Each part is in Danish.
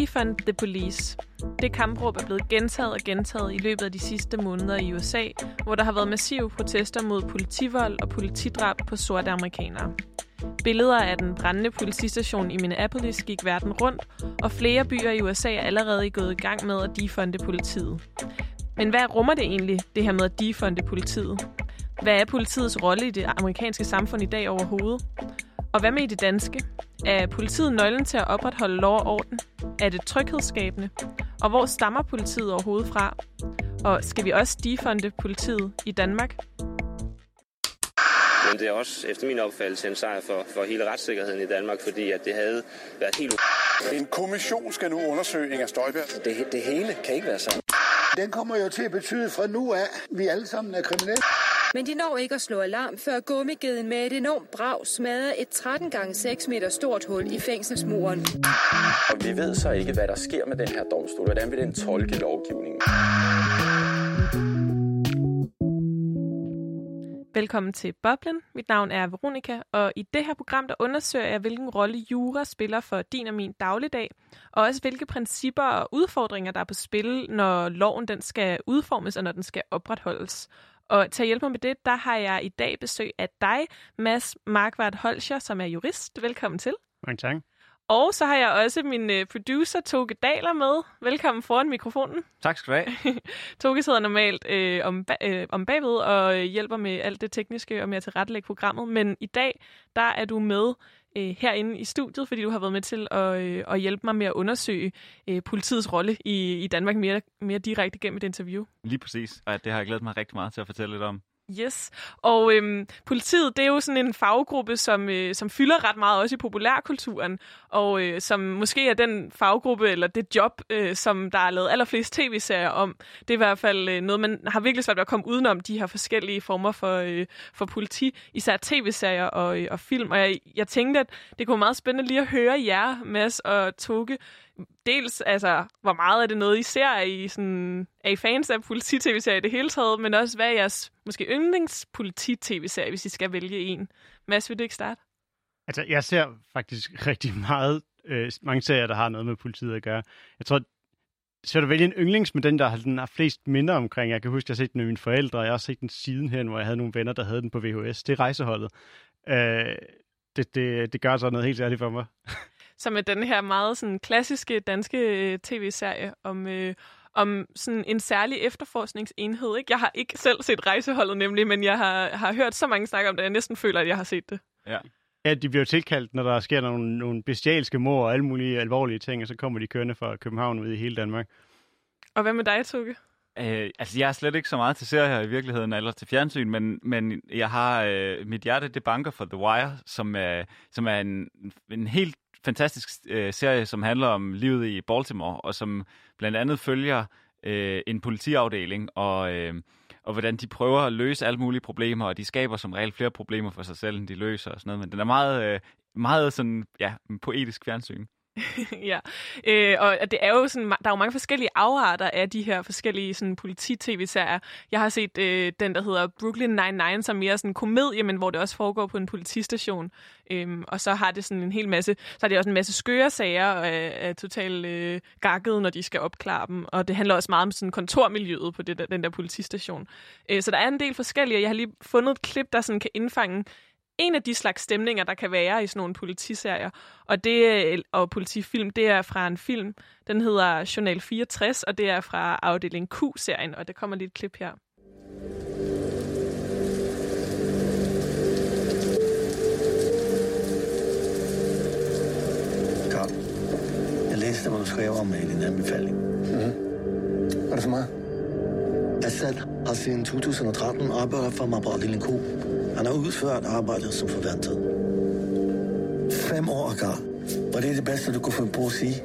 Defund the Police. Det kampråb er blevet gentaget og gentaget i løbet af de sidste måneder i USA, hvor der har været massive protester mod politivold og politidrab på sorte amerikanere. Billeder af den brændende politistation i Minneapolis gik verden rundt, og flere byer i USA er allerede gået i gang med at defunde politiet. Men hvad rummer det egentlig, det her med at defunde politiet? Hvad er politiets rolle i det amerikanske samfund i dag overhovedet? Og hvad med i det danske? Er politiet nøglen til at opretholde lov og orden? Er det tryghedsskabende? Og hvor stammer politiet overhovedet fra? Og skal vi også defunde politiet i Danmark? Men det er også efter min opfattelse en sejr for, for hele retssikkerheden i Danmark, fordi at det havde været helt En kommission skal nu undersøge Inger Støjberg. Det, det hele kan ikke være sådan. Den kommer jo til at betyde fra nu af, at vi alle sammen er kriminelle. Men de når ikke at slå alarm, før gummigeden med et enormt brag smadrer et 13 gange 6 meter stort hul i fængselsmuren. Og vi ved så ikke, hvad der sker med den her domstol. Hvordan vil den tolke lovgivningen? Velkommen til Boblen. Mit navn er Veronika, og i det her program der undersøger jeg, hvilken rolle jura spiller for din og min dagligdag, og også hvilke principper og udfordringer, der er på spil, når loven den skal udformes og når den skal opretholdes. Og til at hjælpe mig med det, der har jeg i dag besøg af dig, Mads Markvart Holscher, som er jurist. Velkommen til. Mange tak. Og så har jeg også min øh, producer, Toge Daler, med. Velkommen foran mikrofonen. Tak skal du have. Toge sidder normalt øh, om, øh, om bagved og hjælper med alt det tekniske og med at tilrettelægge programmet. Men i dag, der er du med øh, herinde i studiet, fordi du har været med til at, øh, at hjælpe mig med at undersøge øh, politiets rolle i, i Danmark mere, mere direkte gennem et interview. Lige præcis, og det har jeg glædet mig rigtig meget til at fortælle lidt om. Yes, og øhm, politiet, det er jo sådan en faggruppe, som, øh, som fylder ret meget også i populærkulturen, og øh, som måske er den faggruppe, eller det job, øh, som der er lavet allerflest tv-serier om. Det er i hvert fald øh, noget, man har virkelig svært ved at komme udenom, de her forskellige former for, øh, for politi, især tv-serier og, øh, og film. Og jeg, jeg tænkte, at det kunne være meget spændende lige at høre jer, Mads og Toge, dels, altså, hvor meget er det noget, I ser? Er I, sådan, er I fans af politi-tv-serier i det hele taget? Men også, hvad er jeres måske yndlings-politi-tv-serie, hvis I skal vælge en? Mads, vil du ikke starte? Altså, jeg ser faktisk rigtig meget, øh, mange serier, der har noget med politiet at gøre. Jeg tror, så du vælge en yndlings med den, der har, den har flest minder omkring. Jeg kan huske, jeg har set den med mine forældre, og jeg har også set den siden hen, hvor jeg havde nogle venner, der havde den på VHS. Det er rejseholdet. Øh, det, det, det gør så noget helt særligt for mig. som er den her meget sådan, klassiske danske øh, tv-serie om, øh, om sådan en særlig efterforskningsenhed. Ikke? Jeg har ikke selv set Rejseholdet nemlig, men jeg har, har hørt så mange snakke om det, at jeg næsten føler, at jeg har set det. Ja. Ja, de bliver tilkaldt, når der sker nogle, nogle bestialske mor og alle mulige alvorlige ting, og så kommer de kørende fra København ud i hele Danmark. Og hvad med dig, Tukke? Øh, altså, jeg er slet ikke så meget til serier i virkeligheden, eller til fjernsyn, men, men jeg har øh, mit hjerte, det banker for The Wire, som er, som er en, en helt fantastisk øh, serie, som handler om livet i Baltimore, og som blandt andet følger øh, en politiafdeling, og, øh, og hvordan de prøver at løse alle mulige problemer, og de skaber som regel flere problemer for sig selv, end de løser og sådan noget. Men den er meget, øh, meget sådan, ja, poetisk fjernsyn. ja, øh, og det er jo sådan, der er jo mange forskellige afarter af de her forskellige sådan politi-tv-serier. Jeg har set øh, den, der hedder Brooklyn Nine-Nine, som mere sådan en komedie, men hvor det også foregår på en politistation. Øhm, og så har det sådan en hel masse, så har det også en masse skøre sager og er, er totalt øh, gakket, når de skal opklare dem. Og det handler også meget om sådan kontormiljøet på det der, den der politistation. Øh, så der er en del forskellige. Jeg har lige fundet et klip, der sådan kan indfange en af de slags stemninger, der kan være i sådan nogle politiserier, og, det, og politifilm, det er fra en film, den hedder Journal 64, og det er fra afdeling Q-serien, og der kommer lige et klip her. Carl, jeg læste, hvad du skrev om i din anbefaling. Mm. Hvad er det for mig? Assad har siden 2013 arbejdet for mig på afdeling Q. Han har udført arbejdet som forventet. Fem år, Carl. Var det det bedste, du kunne finde på at sige?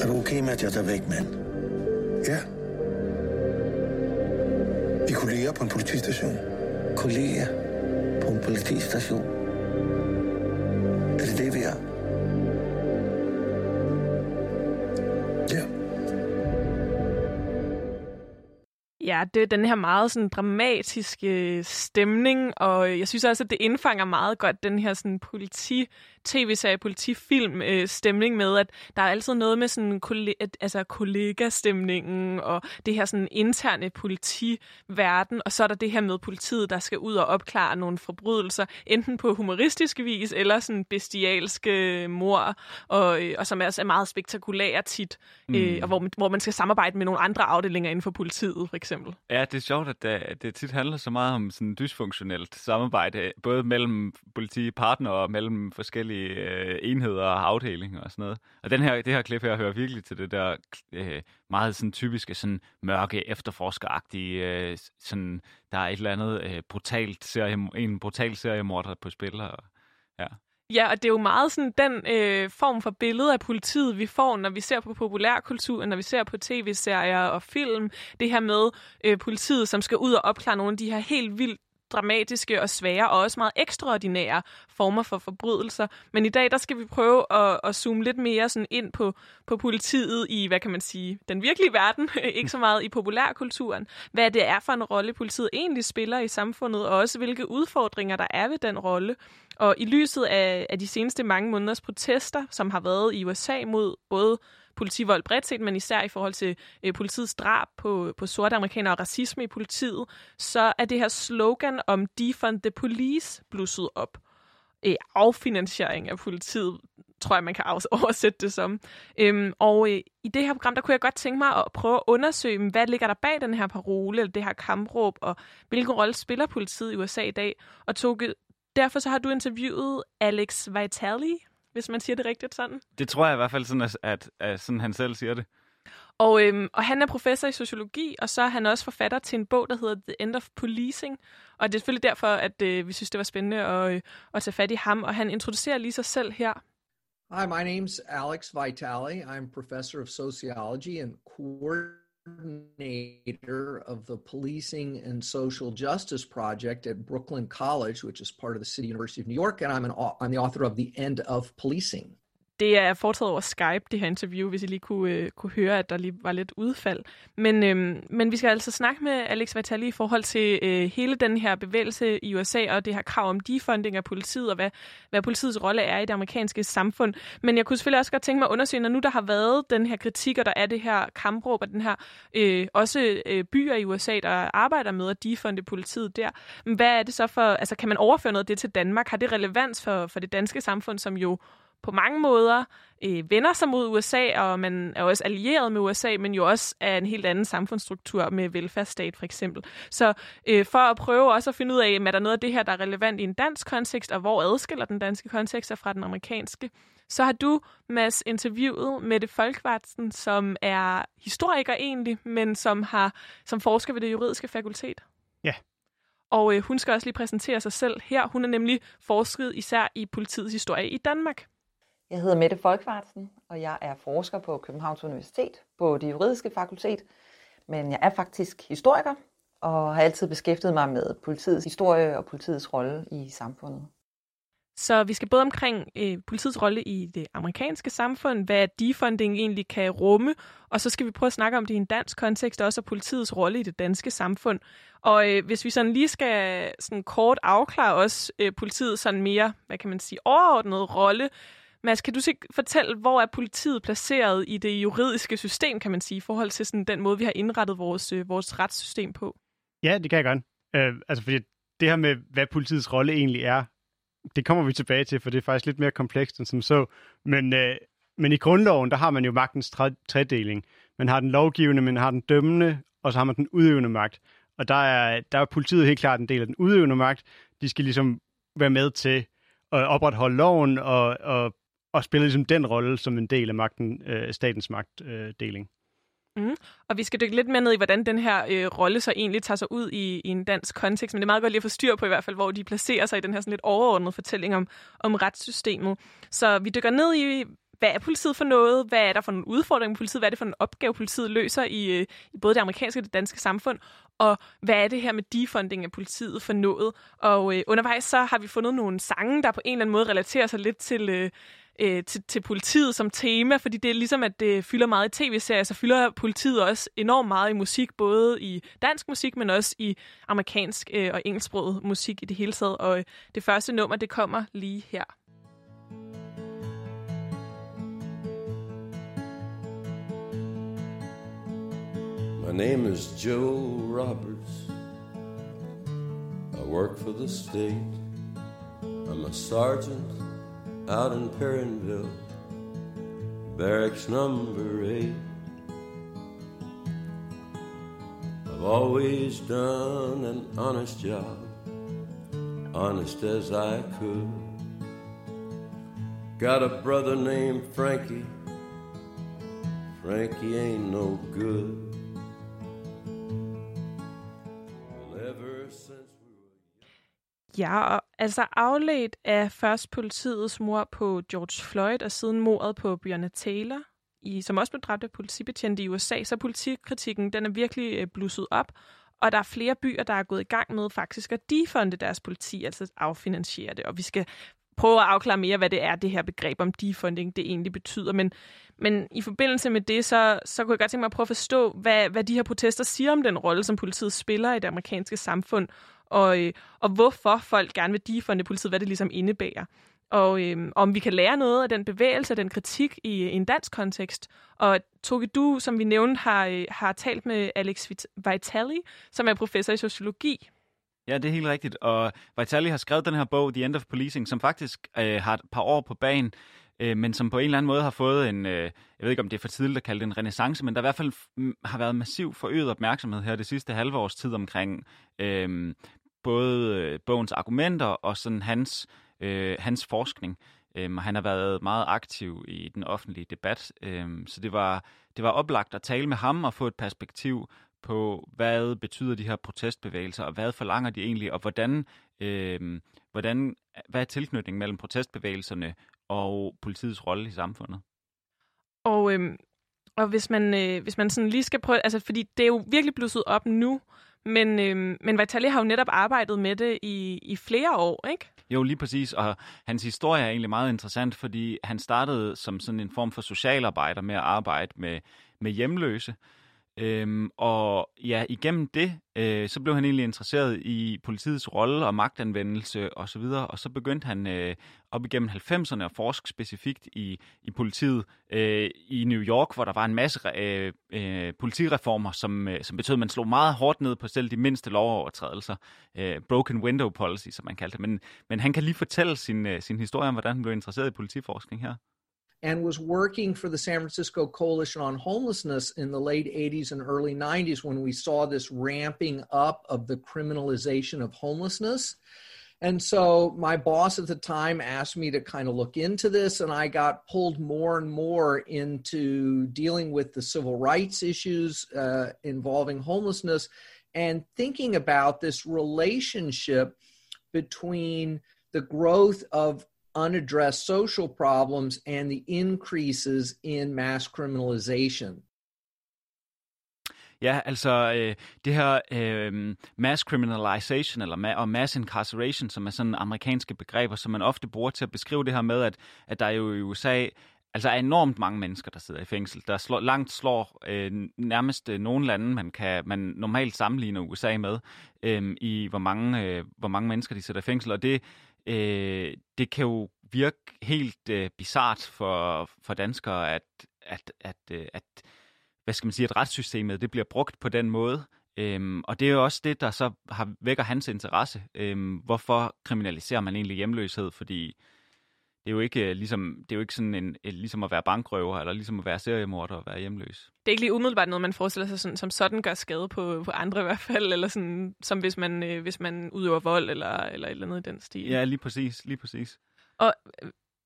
Er du okay med, at jeg tager væk, mand? Ja. Vi kolleger på en politistation. Kolleger på en politistation. Er det det, vi er? Ja. det er den her meget sådan dramatiske øh, stemning, og øh, jeg synes også, at det indfanger meget godt den her sådan politi tv-serie, politifilm øh, stemning med, at der er altid noget med sådan kollega, altså kollegastemningen og det her sådan interne politiverden, og så er der det her med politiet, der skal ud og opklare nogle forbrydelser, enten på humoristisk vis eller sådan bestialske mor, og, øh, og som er, er meget spektakulære tit, mm. øh, og hvor man, hvor man skal samarbejde med nogle andre afdelinger inden for politiet, for eksempel. Ja, det er sjovt, at det, det tit handler så meget om sådan dysfunktionelt samarbejde, både mellem politipartnere og mellem forskellige forskellige øh, enheder og afdelinger og sådan noget. Og den her, det her klip her hører virkelig til det der øh, meget sådan typiske sådan mørke efterforskeragtige, øh, sådan der er et eller andet øh, brutalt serie, en brutal seriemorder på spil. Og, ja. Ja, og det er jo meget sådan den øh, form for billede af politiet, vi får, når vi ser på populærkultur, når vi ser på tv-serier og film. Det her med øh, politiet, som skal ud og opklare nogle af de her helt vildt dramatiske og svære og også meget ekstraordinære former for forbrydelser. Men i dag, der skal vi prøve at, at zoome lidt mere sådan ind på, på politiet i, hvad kan man sige, den virkelige verden, ikke så meget i populærkulturen. Hvad det er for en rolle, politiet egentlig spiller i samfundet, og også hvilke udfordringer der er ved den rolle. Og i lyset af, af de seneste mange måneders protester, som har været i USA mod både politivold bredt set, men især i forhold til øh, politiets drab på, på sorte amerikanere og racisme i politiet, så er det her slogan om defund the police blusset op. Øh, affinansiering af politiet, tror jeg, man kan oversætte det som. Øhm, og øh, i det her program, der kunne jeg godt tænke mig at prøve at undersøge, hvad ligger der bag den her parole, eller det her kampråb, og hvilken rolle spiller politiet i USA i dag. Og Toge, derfor så har du interviewet Alex Vitali, hvis man siger det rigtigt sådan. Det tror jeg i hvert fald sådan, at, at, at sådan han selv siger det. Og, øhm, og han er professor i sociologi, og så er han også forfatter til en bog, der hedder The End of Policing. Og det er selvfølgelig derfor, at øh, vi synes, det var spændende at, øh, at tage fat i ham. Og han introducerer lige sig selv her. Hi, my name's Alex Vitale. I'm professor of sociology and coordinator coordinator of the Policing and Social Justice Project at Brooklyn College, which is part of the City University of New York, and I'm, an, I'm the author of The End of Policing. Det er foretaget over Skype, det her interview, hvis I lige kunne, øh, kunne høre, at der lige var lidt udfald. Men, øh, men vi skal altså snakke med Alex Vitali i forhold til øh, hele den her bevægelse i USA og det her krav om defunding af politiet og hvad, hvad politiets rolle er i det amerikanske samfund. Men jeg kunne selvfølgelig også godt tænke mig at undersøge, når nu der har været den her kritik, og der er det her kampråb og den her øh, også øh, byer i USA, der arbejder med at defunde politiet der. Men hvad er det så for, altså kan man overføre noget af det til Danmark? Har det relevans for, for det danske samfund, som jo på mange måder øh, vender sig mod USA, og man er også allieret med USA, men jo også er en helt anden samfundsstruktur med velfærdsstat for eksempel. Så øh, for at prøve også at finde ud af, er der noget af det her, der er relevant i en dansk kontekst, og hvor adskiller den danske kontekst fra den amerikanske, så har du, Mads, interviewet Mette Folkvartsen, som er historiker egentlig, men som har som forsker ved det juridiske fakultet. Ja. Og øh, hun skal også lige præsentere sig selv her. Hun er nemlig forsket især i politiets historie i Danmark. Jeg hedder Mette Folkvartsen, og jeg er forsker på Københavns Universitet på det juridiske fakultet. Men jeg er faktisk historiker, og har altid beskæftiget mig med politiets historie og politiets rolle i samfundet. Så vi skal både omkring øh, politiets rolle i det amerikanske samfund, hvad defunding egentlig kan rumme, og så skal vi prøve at snakke om det i en dansk kontekst, og også politiets rolle i det danske samfund. Og øh, hvis vi sådan lige skal sådan kort afklare også øh, politiets sådan mere, hvad kan man sige, overordnede rolle, Mads, kan du så fortælle, hvor er politiet placeret i det juridiske system, kan man sige, i forhold til sådan den måde, vi har indrettet vores, øh, vores retssystem på? Ja, det kan jeg godt. Øh, altså, fordi det her med, hvad politiets rolle egentlig er, det kommer vi tilbage til, for det er faktisk lidt mere komplekst end som så. Men, øh, men i grundloven, der har man jo magtens tredeling. Man har den lovgivende, man har den dømmende, og så har man den udøvende magt. Og der er, der er politiet helt klart en del af den udøvende magt. De skal ligesom være med til at opretholde loven og, og og spiller ligesom den rolle som en del af magten, øh, statens magtdeling. Øh, mm. Og vi skal dykke lidt mere ned i, hvordan den her øh, rolle så egentlig tager sig ud i, i en dansk kontekst. Men det er meget godt lige at få styr på i hvert fald, hvor de placerer sig i den her sådan lidt overordnede fortælling om, om retssystemet. Så vi dykker ned i, hvad er politiet for noget? Hvad er der for nogle udfordringer med politiet? Hvad er det for en opgave, politiet løser i, øh, i både det amerikanske og det danske samfund? Og hvad er det her med defunding af politiet for noget? Og øh, undervejs så har vi fundet nogle sange, der på en eller anden måde relaterer sig lidt til... Øh, øh, til, til politiet som tema, fordi det er ligesom, at det fylder meget i tv-serier, så fylder politiet også enormt meget i musik, både i dansk musik, men også i amerikansk øh, og engelsksproget musik i det hele taget. Og øh, det første nummer, det kommer lige her. My name is Joe Roberts. I work for the state. I'm a sergeant out in Perrinville, barracks number eight. I've always done an honest job, honest as I could. Got a brother named Frankie. Frankie ain't no good. Ja, og altså afledt af først politiets mor på George Floyd og siden mordet på Breonna Taylor, i, som også blev dræbt af politibetjente i USA, så politikritikken den er virkelig øh, blusset op, og der er flere byer, der er gået i gang med faktisk at defunde deres politi, altså affinansiere det. Og vi skal prøve at afklare mere, hvad det er, det her begreb om defunding, det egentlig betyder. Men, men i forbindelse med det, så, så kunne jeg godt tænke mig at prøve at forstå, hvad, hvad de her protester siger om den rolle, som politiet spiller i det amerikanske samfund, og, øh, og hvorfor folk gerne vil defunde politiet, hvad det ligesom indebærer. Og øh, om vi kan lære noget af den bevægelse, den kritik i, i en dansk kontekst. Og Toge, du, som vi nævnte, har, øh, har talt med Alex Vitali, som er professor i sociologi. Ja, det er helt rigtigt. Og Vitali har skrevet den her bog, The End of Policing, som faktisk øh, har et par år på banen, øh, men som på en eller anden måde har fået en, øh, jeg ved ikke om det er for tidligt at kalde det en renaissance, men der i hvert fald mm, har været massiv forøget opmærksomhed her det sidste halve års tid omkring øh, både øh, bogens argumenter og sådan hans, øh, hans forskning. Øhm, og han har været meget aktiv i den offentlige debat, øhm, så det var, det var oplagt at tale med ham og få et perspektiv på, hvad betyder de her protestbevægelser, og hvad forlanger de egentlig, og hvordan, øhm, hvordan hvad er tilknytningen mellem protestbevægelserne og politiets rolle i samfundet? Og, øhm, og hvis man, øh, hvis man sådan lige skal prøve, altså fordi det er jo virkelig blusset op nu, men, øh, men Vitali har jo netop arbejdet med det i, i flere år, ikke? Jo, lige præcis. Og hans historie er egentlig meget interessant, fordi han startede som sådan en form for socialarbejder med at arbejde med, med hjemløse. Øhm, og ja, igennem det, øh, så blev han egentlig interesseret i politiets rolle og magtanvendelse osv., og, så videre, og så begyndte han øh, op igennem 90'erne at forske specifikt i, i politiet øh, i New York, hvor der var en masse øh, øh, politireformer, som, øh, som betød, at man slog meget hårdt ned på selv de mindste lovovertrædelser. Øh, broken window policy, som man kaldte det. Men, men han kan lige fortælle sin, øh, sin historie om, hvordan han blev interesseret i politiforskning her. And was working for the San Francisco Coalition on Homelessness in the late 80s and early 90s when we saw this ramping up of the criminalization of homelessness. And so my boss at the time asked me to kind of look into this, and I got pulled more and more into dealing with the civil rights issues uh, involving homelessness and thinking about this relationship between the growth of unaddressed social problems and the increases in mass criminalization. Ja, altså øh, det her øh, mass criminalization eller ma- og mass incarceration, som er sådan amerikanske begreber, som man ofte bruger til at beskrive det her med, at, at der jo i USA altså er enormt mange mennesker, der sidder i fængsel. Der slår, langt slår øh, nærmest øh, nogle lande, man kan man normalt sammenligne USA med, øh, i hvor mange, øh, hvor mange mennesker de sidder i fængsel. Og det, øh, det kan jo virke helt øh, bizart for, for danskere, at, at, at, øh, at hvad skal man sige, at retssystemet det bliver brugt på den måde. Øhm, og det er jo også det, der så har, vækker hans interesse. Øhm, hvorfor kriminaliserer man egentlig hjemløshed? Fordi det er jo ikke, ligesom, det er jo ikke sådan en, ligesom at være bankrøver, eller ligesom at være seriemorder og være hjemløs. Det er ikke lige umiddelbart noget, man forestiller sig, sådan, som sådan gør skade på, på andre i hvert fald, eller sådan, som hvis man, øh, hvis man udøver vold, eller, eller et eller andet i den stil. Ja, lige præcis, lige præcis. Og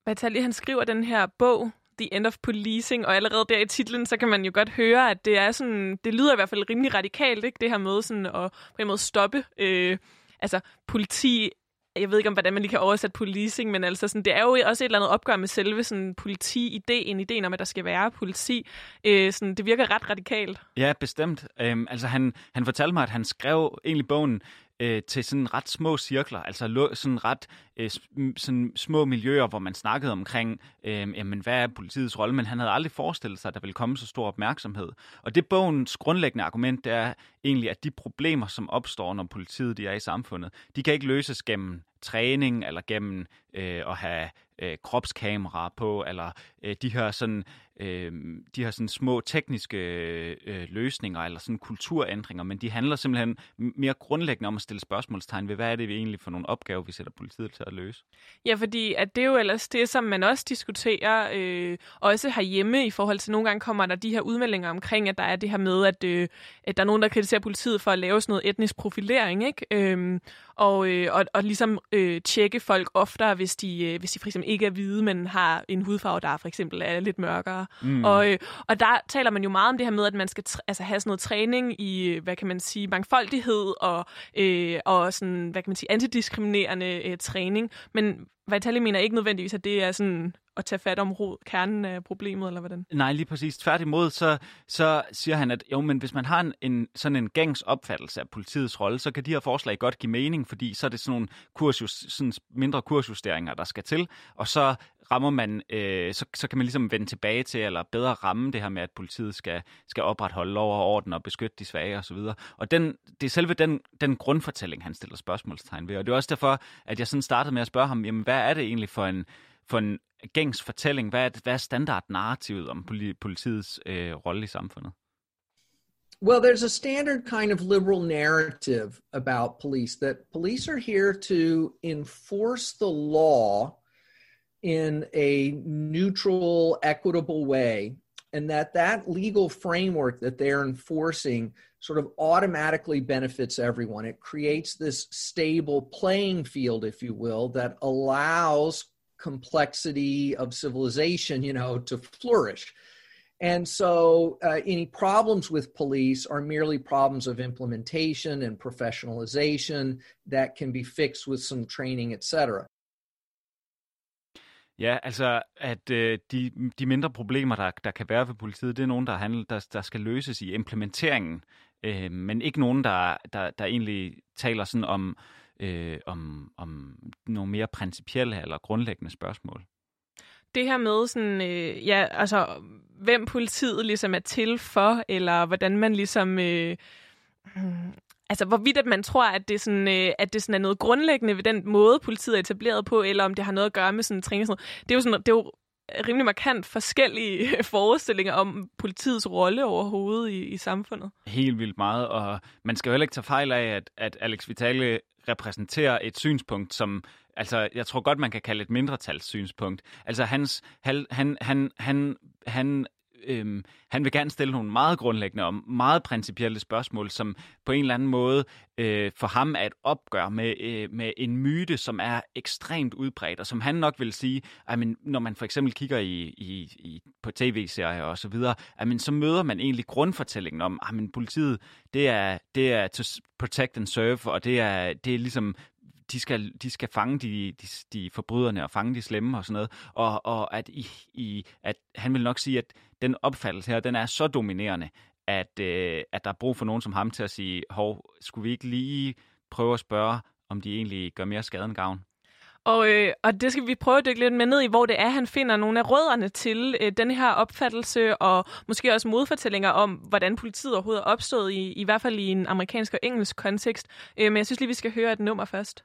Vitali, han skriver den her bog, The End of Policing, og allerede der i titlen, så kan man jo godt høre, at det er sådan, det lyder i hvert fald rimelig radikalt, ikke? Det her med sådan at på en måde stoppe øh, altså politi jeg ved ikke om, hvordan man lige kan oversætte policing, men altså sådan, det er jo også et eller andet opgør med selve sådan politi-ideen, ideen om, at der skal være politi. Øh, sådan, det virker ret radikalt. Ja, bestemt. Øhm, altså han, han fortalte mig, at han skrev egentlig bogen øh, til sådan ret små cirkler, altså lo, sådan ret øh, sådan små miljøer, hvor man snakkede omkring, øh, jamen, hvad er politiets rolle, men han havde aldrig forestillet sig, at der ville komme så stor opmærksomhed. Og det bogens grundlæggende argument, det er egentlig, at de problemer, som opstår, når politiet de er i samfundet, de kan ikke løses gennem træning eller gennem øh, at have øh, kropskamera på, eller øh, de her sådan øh, de her sådan små tekniske øh, løsninger eller sådan kulturændringer, men de handler simpelthen mere grundlæggende om at stille spørgsmålstegn ved, hvad er det vi egentlig for nogle opgaver, vi sætter politiet til at løse? Ja, fordi at det er jo ellers det, som man også diskuterer, øh, også herhjemme i forhold til, nogle gange kommer der de her udmeldinger omkring, at der er det her med, at, øh, at der er nogen, der kritiserer politiet for at lave sådan noget etnisk profilering, ikke? Øh, og, øh, og, og ligesom øh, tjekke folk oftere, hvis de, øh, hvis de for eksempel ikke er hvide, men har en hudfarve, der for eksempel er lidt mørkere. Mm. Og, øh, og der taler man jo meget om det her med, at man skal altså, have sådan noget træning i, hvad kan man sige, mangfoldighed og, øh, og sådan, hvad kan man sige, antidiskriminerende øh, træning. Men Vitali mener ikke nødvendigvis, at det er sådan at tage fat om rod, kernen af problemet, eller hvordan? Nej, lige præcis. Tværtimod, så, så siger han, at jo, men hvis man har en, en, sådan en gængs opfattelse af politiets rolle, så kan de her forslag godt give mening, fordi så er det sådan nogle kursus, sådan mindre kursjusteringer, der skal til, og så rammer man, øh, så, så kan man ligesom vende tilbage til, eller bedre ramme det her med, at politiet skal, skal opretholde lov og orden og beskytte de svage osv. Og, og den, det er selve den, den grundfortælling, han stiller spørgsmålstegn ved. Og det er også derfor, at jeg sådan startede med at spørge ham, jamen hvad er det egentlig for en, for en gængs fortælling? Hvad er, hvad er standardnarrativet om politiets øh, rolle i samfundet? Well, there's a standard kind of liberal narrative about police that police are here to enforce the law in a neutral, equitable way, and that that legal framework that they're enforcing sort of automatically benefits everyone. It creates this stable playing field, if you will, that allows complexity of civilization, you know, to flourish. And so, uh, any problems with police are merely problems of implementation and professionalization that can be fixed with some training, etc. Ja, altså, at øh, de, de mindre problemer, der, der kan være ved politiet, det er nogen, der, handler, der, der skal løses i implementeringen, øh, men ikke nogen, der, der, der egentlig taler sådan om, øh, om, om nogle mere principielle eller grundlæggende spørgsmål. Det her med sådan, øh, ja, altså, hvem politiet ligesom er til for, eller hvordan man ligesom... Øh, altså hvorvidt at man tror, at det, sådan, øh, at det sådan er noget grundlæggende ved den måde, politiet er etableret på, eller om det har noget at gøre med sådan træning. Sådan Det er jo sådan, det er jo rimelig markant forskellige forestillinger om politiets rolle overhovedet i, i samfundet. Helt vildt meget, og man skal jo heller ikke tage fejl af, at, at Alex Vitale repræsenterer et synspunkt, som altså, jeg tror godt, man kan kalde et mindretalssynspunkt. Altså, hans, han, han, han, han øhm, han vil gerne stille nogle meget grundlæggende og meget principielle spørgsmål, som på en eller anden måde øh, for ham er et opgør med, øh, med en myte, som er ekstremt udbredt, og som han nok vil sige, at men, når man for eksempel kigger i, i, i, på tv-serier og så videre, at men, så møder man egentlig grundfortællingen om, at men, politiet, det er, det er to protect and serve, og det er, det er ligesom de skal, de skal fange de, de, de forbryderne og fange de slemme og sådan noget. Og, og at, i, i, at han vil nok sige, at den opfattelse her, den er så dominerende, at, øh, at der er brug for nogen som ham til at sige, hov, skulle vi ikke lige prøve at spørge, om de egentlig gør mere skade end gavn? Og, øh, og det skal vi prøve at dykke lidt med ned i, hvor det er, han finder nogle af rødderne til øh, den her opfattelse, og måske også modfortællinger om, hvordan politiet overhovedet er opstået, i, i hvert fald i en amerikansk og engelsk kontekst. Øh, men jeg synes lige, vi skal høre et nummer først.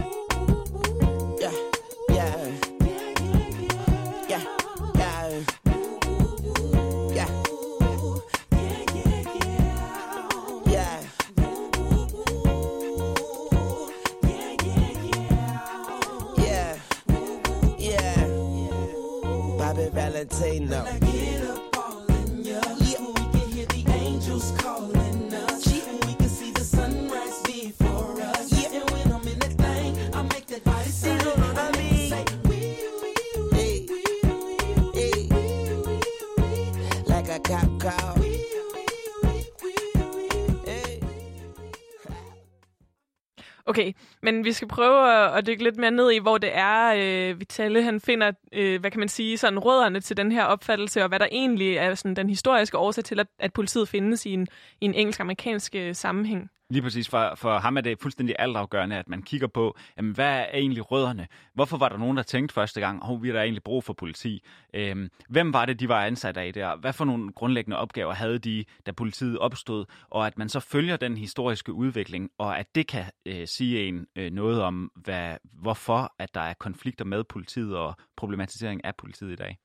Men vi skal prøve at, at dykke lidt mere ned i, hvor det er, øh, Vitale han finder, øh, hvad kan man sige, sådan rødderne til den her opfattelse, og hvad der egentlig er sådan den historiske årsag til, at, at politiet findes i en, i en engelsk-amerikansk øh, sammenhæng. Lige præcis. For, for ham er det fuldstændig altafgørende, at man kigger på, jamen, hvad er egentlig rødderne? Hvorfor var der nogen, der tænkte første gang, at oh, vi har egentlig brug for politi? Øhm, hvem var det, de var ansat af der? Hvad for nogle grundlæggende opgaver havde de, da politiet opstod? Og at man så følger den historiske udvikling, og at det kan øh, sige en øh, noget om, hvad, hvorfor at der er konflikter med politiet og problematisering af politiet i dag.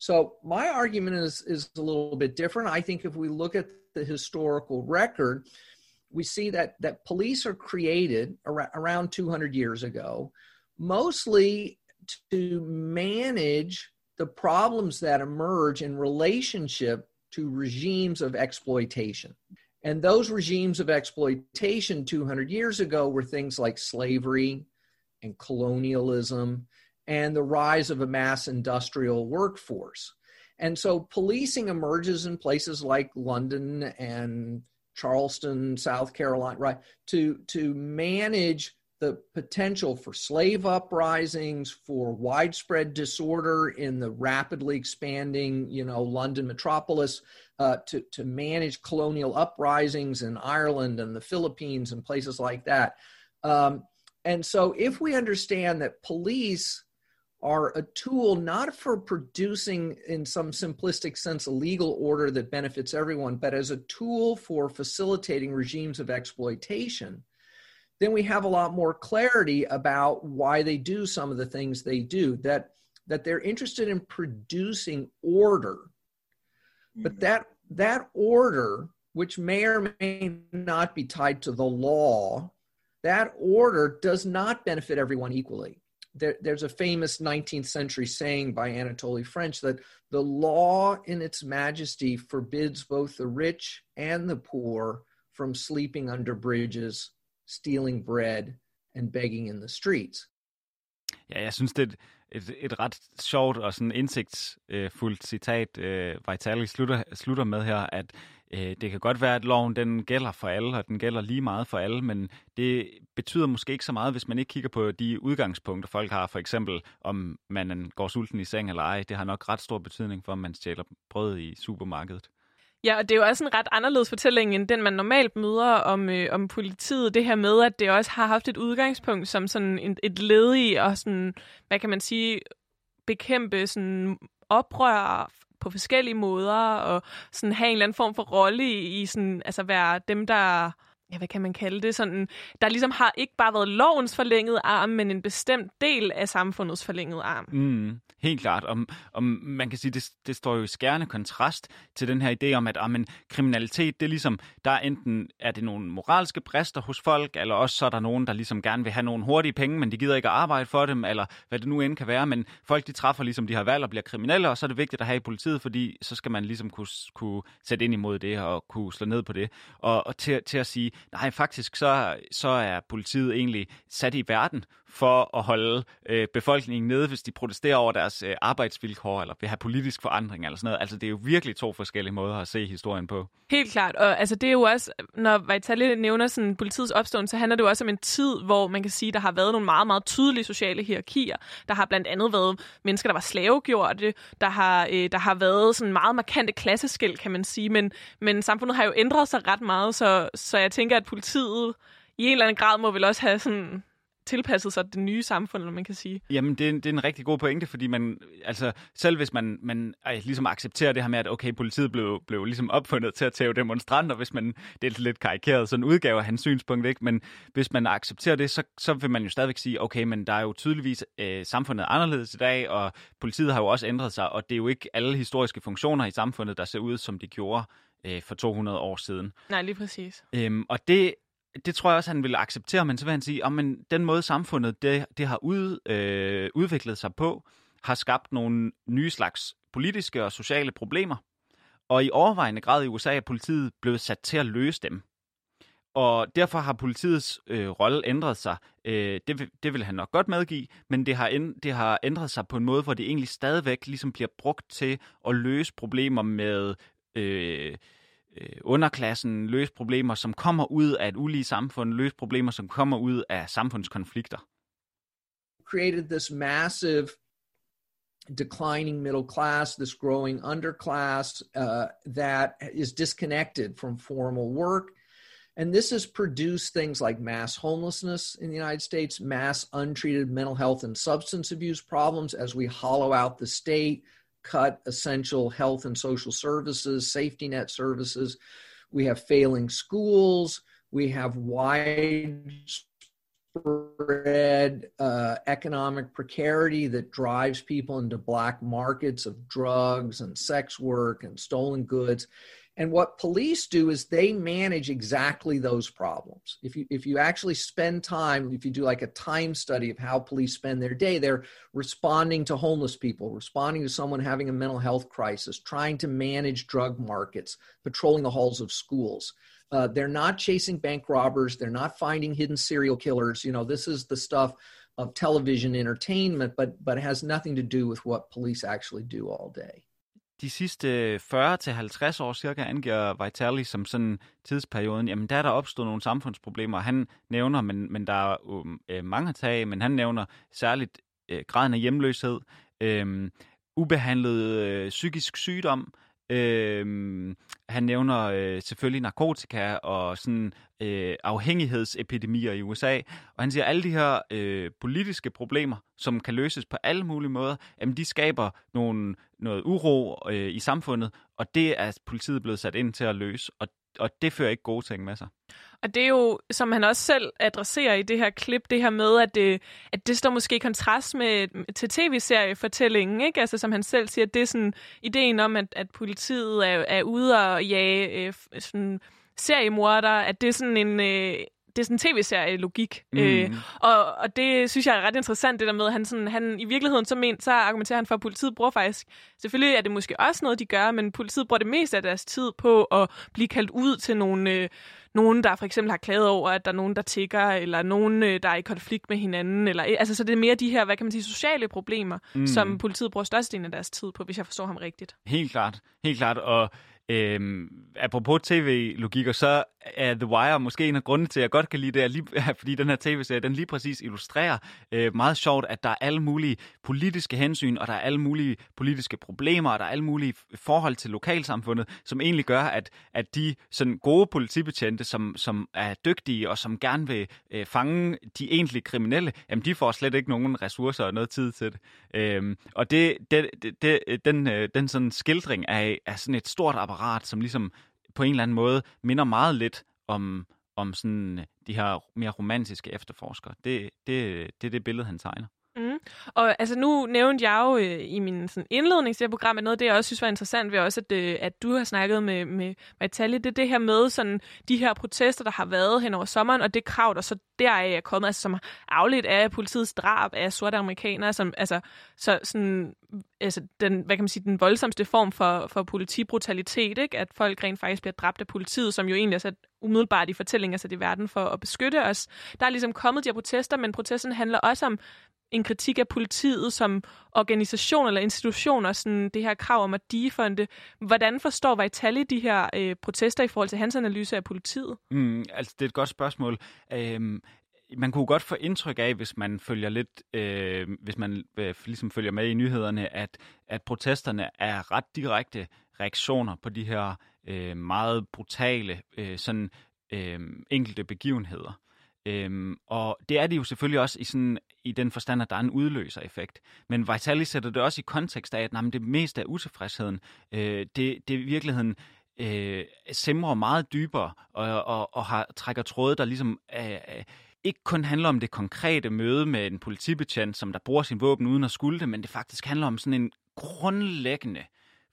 So my argument is is a little bit different. I think if we look at the historical record, we see that that police are created ar- around 200 years ago, mostly to manage the problems that emerge in relationship to regimes of exploitation. And those regimes of exploitation 200 years ago were things like slavery and colonialism and the rise of a mass industrial workforce. And so policing emerges in places like London and Charleston, South Carolina, right, to, to manage the potential for slave uprisings, for widespread disorder in the rapidly expanding, you know, London metropolis, uh, to, to manage colonial uprisings in Ireland and the Philippines and places like that. Um, and so if we understand that police are a tool not for producing, in some simplistic sense, a legal order that benefits everyone, but as a tool for facilitating regimes of exploitation, then we have a lot more clarity about why they do some of the things they do. That that they're interested in producing order, mm-hmm. but that that order, which may or may not be tied to the law, that order does not benefit everyone equally there, there's a famous 19th century saying by Anatoly French that the law in its majesty forbids both the rich and the poor from sleeping under bridges, stealing bread, and begging in the streets. Ja, jeg synes, det er et, et, et ret sjovt og sådan indsigtsfuldt citat, øh, Vitali slutter, slutter med her, at Øh, det kan godt være, at loven den gælder for alle, og den gælder lige meget for alle, men det betyder måske ikke så meget, hvis man ikke kigger på de udgangspunkter, folk har. For eksempel, om man går sulten i seng eller ej. Det har nok ret stor betydning for, om man stjæler brød i supermarkedet. Ja, og det er jo også en ret anderledes fortælling, end den man normalt møder om, øh, om politiet. Det her med, at det også har haft et udgangspunkt som sådan en, et led i og sådan, hvad kan man sige, bekæmpe sådan oprør på forskellige måder, og sådan have en eller anden form for rolle i, i sådan, altså være dem, der ja, hvad kan man kalde det, sådan, der ligesom har ikke bare været lovens forlængede arm, men en bestemt del af samfundets forlængede arm. Mm. Helt klart. Og, og man kan sige, det, det står jo i skærende kontrast til den her idé om, at amen, kriminalitet, det er ligesom, der er enten er det nogle moralske brister hos folk, eller også så er der nogen, der ligesom gerne vil have nogle hurtige penge, men de gider ikke at arbejde for dem, eller hvad det nu end kan være. Men folk, de træffer ligesom de her valg og bliver kriminelle, og så er det vigtigt at have i politiet, fordi så skal man ligesom kunne, kunne sætte ind imod det og kunne slå ned på det. Og, og til, til at sige, nej, faktisk så, så er politiet egentlig sat i verden for at holde øh, befolkningen nede, hvis de protesterer over deres øh, arbejdsvilkår, eller vil have politisk forandring, eller sådan noget. Altså, det er jo virkelig to forskellige måder at se historien på. Helt klart, og altså, det er jo også, når Vitaly nævner sådan, politiets opståen, så handler det jo også om en tid, hvor man kan sige, der har været nogle meget, meget tydelige sociale hierarkier. Der har blandt andet været mennesker, der var slavegjorte, der har, øh, der har været sådan meget markante klasseskæld, kan man sige, men, men samfundet har jo ændret sig ret meget, så, så jeg tænker, at politiet i en eller anden grad må vel også have sådan tilpasset sig det nye samfund, eller man kan sige. Jamen, det er, en, det er en rigtig god pointe, fordi man, altså, selv hvis man, man ej, ligesom accepterer det her med, at okay, politiet blev, blev ligesom opfundet til at tæve demonstranter, hvis man, det er lidt karikeret, sådan udgave af hans synspunkt, ikke? men hvis man accepterer det, så, så vil man jo stadigvæk sige, okay, men der er jo tydeligvis øh, samfundet anderledes i dag, og politiet har jo også ændret sig, og det er jo ikke alle historiske funktioner i samfundet, der ser ud, som de gjorde øh, for 200 år siden. Nej, lige præcis. Øhm, og det det tror jeg også, han vil acceptere, men så vil han sige, at men den måde samfundet det, det har ud, øh, udviklet sig på, har skabt nogle nye slags politiske og sociale problemer. Og i overvejende grad i USA er politiet blevet sat til at løse dem. Og derfor har politiets øh, rolle ændret sig. Øh, det, det vil han nok godt medgive, men det har, end, det har ændret sig på en måde, hvor det egentlig stadigvæk ligesom bliver brugt til at løse problemer med øh, øh, underklassen, løse problemer, som kommer ud af et ulige samfund, løse problemer, som kommer ud af samfundskonflikter. Created this massive declining middle class, this growing underclass uh, that is disconnected from formal work. And this has produced things like mass homelessness in the United States, mass untreated mental health and substance abuse problems as we hollow out the state, cut essential health and social services, safety net services. We have failing schools. We have widespread uh, economic precarity that drives people into black markets of drugs and sex work and stolen goods. And what police do is they manage exactly those problems. If you if you actually spend time, if you do like a time study of how police spend their day, they're responding to homeless people, responding to someone having a mental health crisis, trying to manage drug markets, patrolling the halls of schools. Uh, they're not chasing bank robbers. They're not finding hidden serial killers. You know, this is the stuff of television entertainment, but but it has nothing to do with what police actually do all day. De sidste 40-50 år cirka angiver Vitali som sådan tidsperioden, jamen der er der opstået nogle samfundsproblemer. Han nævner, men, men der er um, øh, mange at tage men han nævner særligt øh, graden af hjemløshed, øh, ubehandlet øh, psykisk sygdom, Øhm, han nævner øh, selvfølgelig narkotika og sådan øh, afhængighedsepidemier i USA, og han siger, at alle de her øh, politiske problemer, som kan løses på alle mulige måder, jamen de skaber nogle, noget uro øh, i samfundet, og det er politiet blevet sat ind til at løse, og, og det fører ikke gode ting med sig. Og det er jo, som han også selv adresserer i det her klip, det her med, at det, at det står måske i kontrast med, til tv-seriefortællingen, ikke? Altså, som han selv siger, det er sådan ideen om, at, at politiet er, er ude og jage øh, sådan seriemorder, at det er sådan en... Øh, det er sådan en tv-serie-logik. Mm. Øh, og, og det synes jeg er ret interessant, det der med, at han, sådan, han i virkeligheden så, men, så argumenterer han for, at politiet bruger faktisk, selvfølgelig er det måske også noget, de gør, men politiet bruger det meste af deres tid på at blive kaldt ud til nogle, øh, nogen, der for eksempel har klaget over, at der er nogen, der tigger, eller nogen, øh, der er i konflikt med hinanden. Eller, altså, så det er mere de her, hvad kan man sige, sociale problemer, mm. som politiet bruger størstedelen af deres tid på, hvis jeg forstår ham rigtigt. Helt klart, helt klart. Og Øhm, apropos tv-logikker, så er The Wire måske en af grundene til, at jeg godt kan lide det, lige, fordi den her tv-serie, den lige præcis illustrerer øh, meget sjovt, at der er alle mulige politiske hensyn, og der er alle mulige politiske problemer, og der er alle mulige forhold til lokalsamfundet, som egentlig gør, at, at de sådan gode politibetjente, som, som er dygtige, og som gerne vil øh, fange de egentlige kriminelle, jamen de får slet ikke nogen ressourcer og noget tid til det. Øhm, og det, det, det, det, den, øh, den sådan skildring af, af sådan et stort apparat, som ligesom på en eller anden måde minder meget lidt om, om sådan de her mere romantiske efterforskere. Det, det, det er det billede, han tegner. Og altså nu nævnte jeg jo øh, i min sådan, indledning til programmet noget af det, jeg også synes var interessant ved også, at, øh, at du har snakket med, med, Vitali, det er det her med sådan, de her protester, der har været hen over sommeren, og det krav, der så deraf er kommet, altså, som afledt af politiets drab af sorte amerikanere, som altså, så sådan, altså den, hvad kan man sige, den voldsomste form for, for politibrutalitet, ikke? at folk rent faktisk bliver dræbt af politiet, som jo egentlig er sat umiddelbart i fortællinger altså sat i verden for at beskytte os. Der er ligesom kommet de her protester, men protesterne handler også om en kritik af politiet som organisation eller institution, og sådan det her krav om at defunde. Hvordan forstår Vitali de her øh, protester i forhold til hans analyse af politiet? Mm, altså, det er et godt spørgsmål. Øhm, man kunne godt få indtryk af, hvis man følger lidt, øh, hvis man øh, ligesom følger med i nyhederne, at, at protesterne er ret direkte reaktioner på de her øh, meget brutale, øh, sådan øh, enkelte begivenheder. Øhm, og det er det jo selvfølgelig også i, sådan, i den forstand, at der er en udløser-effekt. Men Vitali sætter det også i kontekst af, at nej, det meste af utilfredsheden, øh, det, det i virkeligheden øh, simrer meget dybere og, og, og har, trækker tråde, der ligesom øh, ikke kun handler om det konkrete møde med en politibetjent, som der bruger sin våben uden at skulle det, men det faktisk handler om sådan en grundlæggende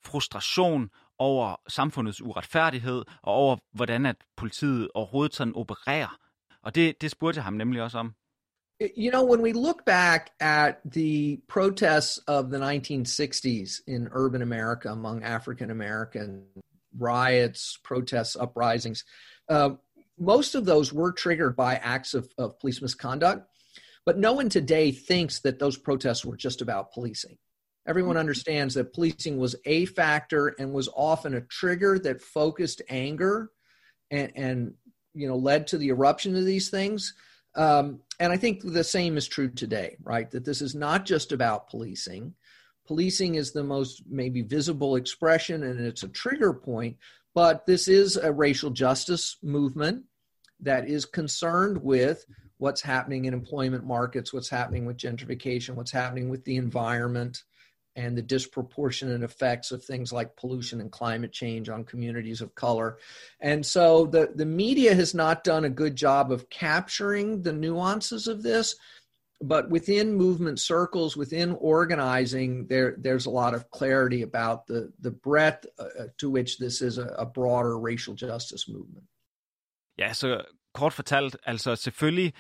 frustration over samfundets uretfærdighed, og over hvordan at politiet overhovedet sådan opererer Og det, det spurgte jeg ham nemlig også om. You know, when we look back at the protests of the 1960s in urban America among African American riots, protests, uprisings, uh, most of those were triggered by acts of, of police misconduct. But no one today thinks that those protests were just about policing. Everyone understands that policing was a factor and was often a trigger that focused anger and, and you know led to the eruption of these things. Um, and I think the same is true today, right? That this is not just about policing. Policing is the most maybe visible expression and it's a trigger point, but this is a racial justice movement that is concerned with what's happening in employment markets, what's happening with gentrification, what's happening with the environment, and the disproportionate effects of things like pollution and climate change on communities of color. And so the, the media has not done a good job of capturing the nuances of this. But within movement circles, within organizing, there there's a lot of clarity about the the breadth uh, to which this is a, a broader racial justice movement. Ja, så kort fortalt, altså selvfølgelig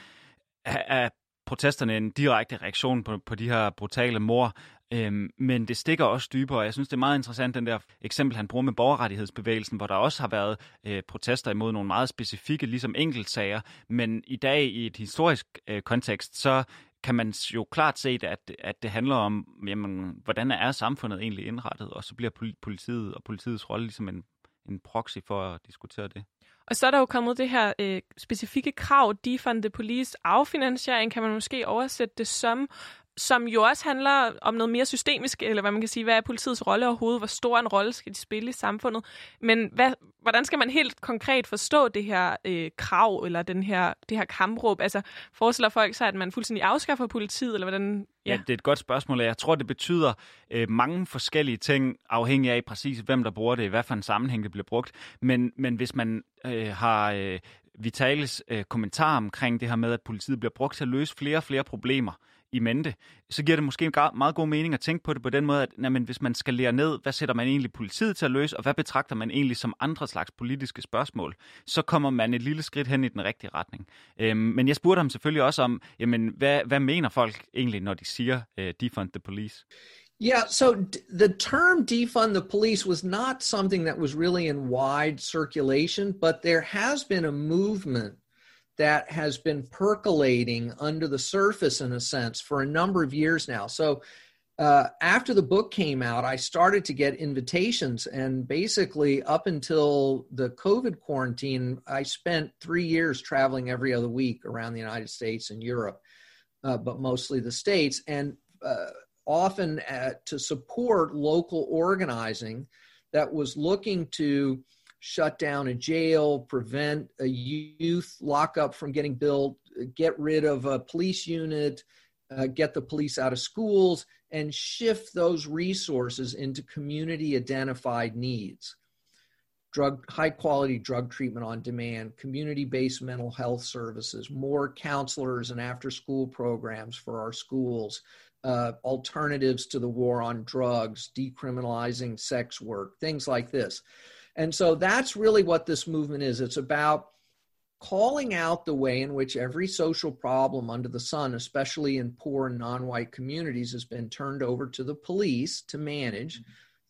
er protesterne en direkte reaktion på, på de her brutale mor, øhm, men det stikker også dybere. Jeg synes, det er meget interessant, den der eksempel, han bruger med borgerrettighedsbevægelsen, hvor der også har været øh, protester imod nogle meget specifikke, ligesom enkeltsager, men i dag i et historisk øh, kontekst, så kan man jo klart se, at, at det handler om, jamen, hvordan er samfundet egentlig indrettet, og så bliver politiet og politiets rolle ligesom en, en proxy for at diskutere det. Og så er der jo kommet det her øh, specifikke krav, defund the police, affinansiering, kan man måske oversætte det som, som jo også handler om noget mere systemisk, eller hvad man kan sige, hvad er politiets rolle overhovedet, hvor stor en rolle skal de spille i samfundet. Men hvad, hvordan skal man helt konkret forstå det her øh, krav, eller den her, det her kampråb? Altså, forestiller folk sig, at man fuldstændig afskaffer politiet, eller hvordan? Ja, ja det er et godt spørgsmål, jeg tror, det betyder øh, mange forskellige ting, afhængig af præcis, hvem der bruger det, i hvad for en sammenhæng det bliver brugt. Men, men hvis man øh, har... Øh, Vitales øh, kommentar omkring det her med, at politiet bliver brugt til at løse flere og flere problemer, i mente, så giver det måske meget god mening at tænke på det på den måde, at jamen, hvis man skal lære ned, hvad sætter man egentlig politiet til at løse, og hvad betragter man egentlig som andre slags politiske spørgsmål, så kommer man et lille skridt hen i den rigtige retning. Øhm, men jeg spurgte ham selvfølgelig også om, jamen, hvad, hvad mener folk egentlig, når de siger uh, defund the police? Yeah, so the term defund the police was not something that was really in wide circulation, but there has been a movement that has been percolating under the surface in a sense for a number of years now. So uh, after the book came out, I started to get invitations, and basically, up until the COVID quarantine, I spent three years traveling every other week around the United States and Europe, uh, but mostly the States, and uh, often at, to support local organizing that was looking to shut down a jail, prevent a youth lockup from getting built, get rid of a police unit, uh, get the police out of schools, and shift those resources into community identified needs. Drug, high quality drug treatment on demand, community based mental health services, more counselors and after school programs for our schools, uh, alternatives to the war on drugs, decriminalizing sex work, things like this. And so that's really what this movement is. It's about calling out the way in which every social problem under the sun, especially in poor and non white communities, has been turned over to the police to manage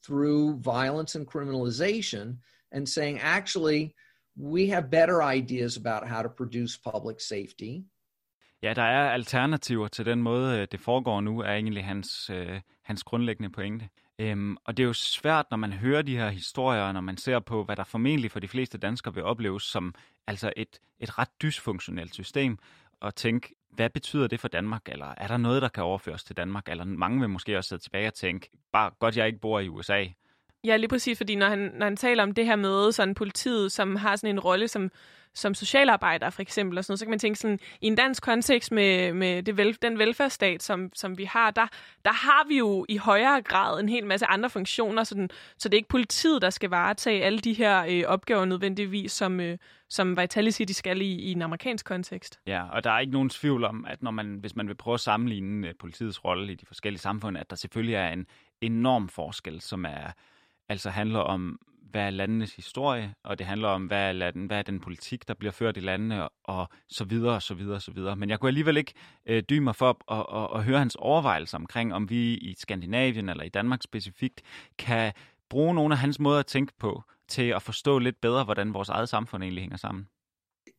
through violence and criminalization, and saying, actually, we have better ideas about how to produce public safety. Ja, der er alternativer til den måde, det foregår nu, er egentlig hans, øh, hans grundlæggende pointe. Øhm, og det er jo svært, når man hører de her historier, når man ser på, hvad der formentlig for de fleste danskere vil opleves som altså et, et ret dysfunktionelt system, og tænke, hvad betyder det for Danmark, eller er der noget, der kan overføres til Danmark, eller mange vil måske også sidde tilbage og tænke, bare godt, jeg ikke bor i USA. Ja, lige præcis, fordi når han, når han taler om det her med sådan politiet, som har sådan en rolle som som socialarbejder for eksempel, og sådan noget, så kan man tænke sådan, i en dansk kontekst med, med det vel, den velfærdsstat, som, som vi har, der, der har vi jo i højere grad en hel masse andre funktioner, sådan, så det er ikke politiet, der skal varetage alle de her øh, opgaver nødvendigvis, som, øh, som Vitaly siger, de skal i, i en amerikansk kontekst. Ja, og der er ikke nogen tvivl om, at når man, hvis man vil prøve at sammenligne øh, politiets rolle i de forskellige samfund, at der selvfølgelig er en enorm forskel, som er altså handler om hvad er landenes historie, og det handler om, hvad er, landen, hvad er den politik, der bliver ført i landene, og så videre, og så videre, og så videre. Men jeg kunne alligevel ikke øh, dybe mig for at, at, at, at høre hans overvejelser omkring, om vi i Skandinavien eller i Danmark specifikt kan bruge nogle af hans måder at tænke på til at forstå lidt bedre, hvordan vores eget samfund egentlig hænger sammen.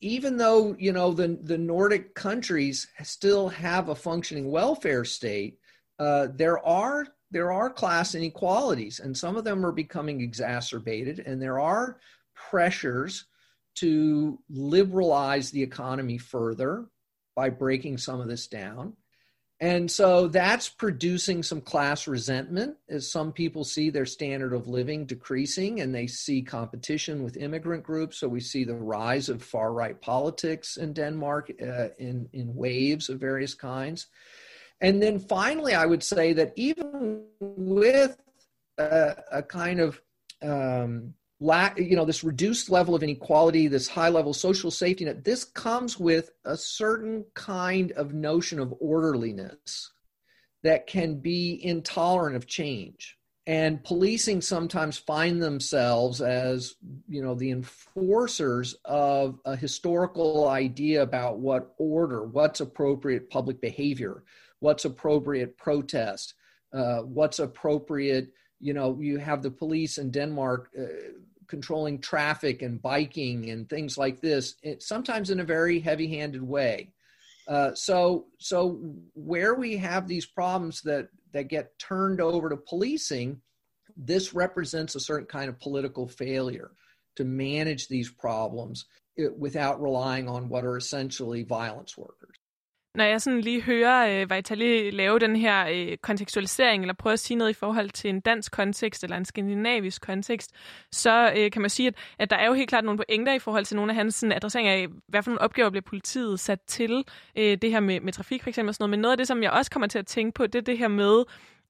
Even though, you know, the, the Nordic countries still have a functioning welfare state, uh, there are there are class inequalities, and some of them are becoming exacerbated, and there are pressures to liberalize the economy further by breaking some of this down. And so that's producing some class resentment as some people see their standard of living decreasing and they see competition with immigrant groups. So we see the rise of far right politics in Denmark uh, in, in waves of various kinds. And then finally, I would say that even with a, a kind of um, lack, you know, this reduced level of inequality, this high level social safety net, this comes with a certain kind of notion of orderliness that can be intolerant of change. And policing sometimes find themselves as, you know, the enforcers of a historical idea about what order, what's appropriate public behavior, what's appropriate protest, uh, what's appropriate. You know, you have the police in Denmark uh, controlling traffic and biking and things like this, it, sometimes in a very heavy-handed way. Uh, so, so where we have these problems that that get turned over to policing, this represents a certain kind of political failure to manage these problems it, without relying on what are essentially violence workers. Når jeg sådan lige hører øh, Vitali lave den her øh, kontekstualisering, eller prøve at sige noget i forhold til en dansk kontekst, eller en skandinavisk kontekst, så øh, kan man sige, at, at der er jo helt klart nogle pointer i forhold til nogle af hans sådan, adresseringer af, hvad for nogle opgaver bliver politiet sat til, øh, det her med, med trafik for eksempel og sådan noget. Men noget af det, som jeg også kommer til at tænke på, det er det her med,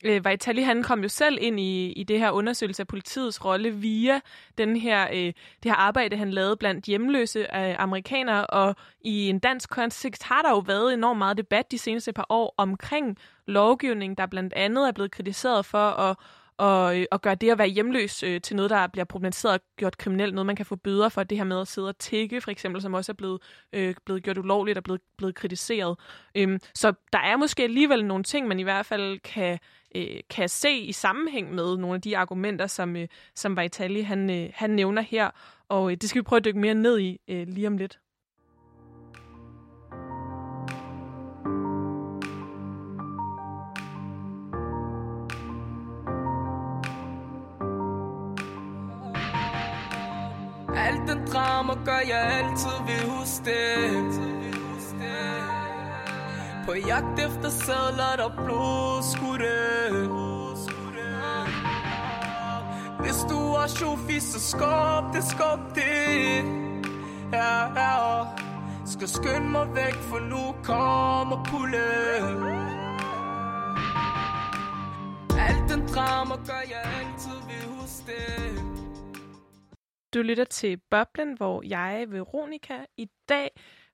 øh, Vitali han kom jo selv ind i, i det her undersøgelse af politiets rolle via den her, øh, det her arbejde, han lavede blandt hjemløse øh, amerikanere, og i en dansk kontekst har der jo været enormt meget debat de seneste par år omkring lovgivning, der blandt andet er blevet kritiseret for at og, øh, og gøre det at være hjemløs øh, til noget, der bliver problematiseret og gjort kriminelt, noget man kan få bøder for, det her med at sidde og tække, for eksempel, som også er blevet, øh, blevet gjort ulovligt og blevet, blevet kritiseret. Øhm, så der er måske alligevel nogle ting, man i hvert fald kan, øh, kan se i sammenhæng med nogle af de argumenter, som, øh, som Vitali han, øh, han nævner her. Og øh, det skal vi prøve at dykke mere ned i øh, lige om lidt. Alt den drama gør jeg altid ved huske det på jagt efter sædler der blodskudte Hvis du er shofi, så skub det, skub det. Ja, ja, skal skynde mig væk, for nu kommer pulle Alt den drama gør jeg altid ved huske det. Du lytter til Boblen, hvor jeg, Veronika, i dag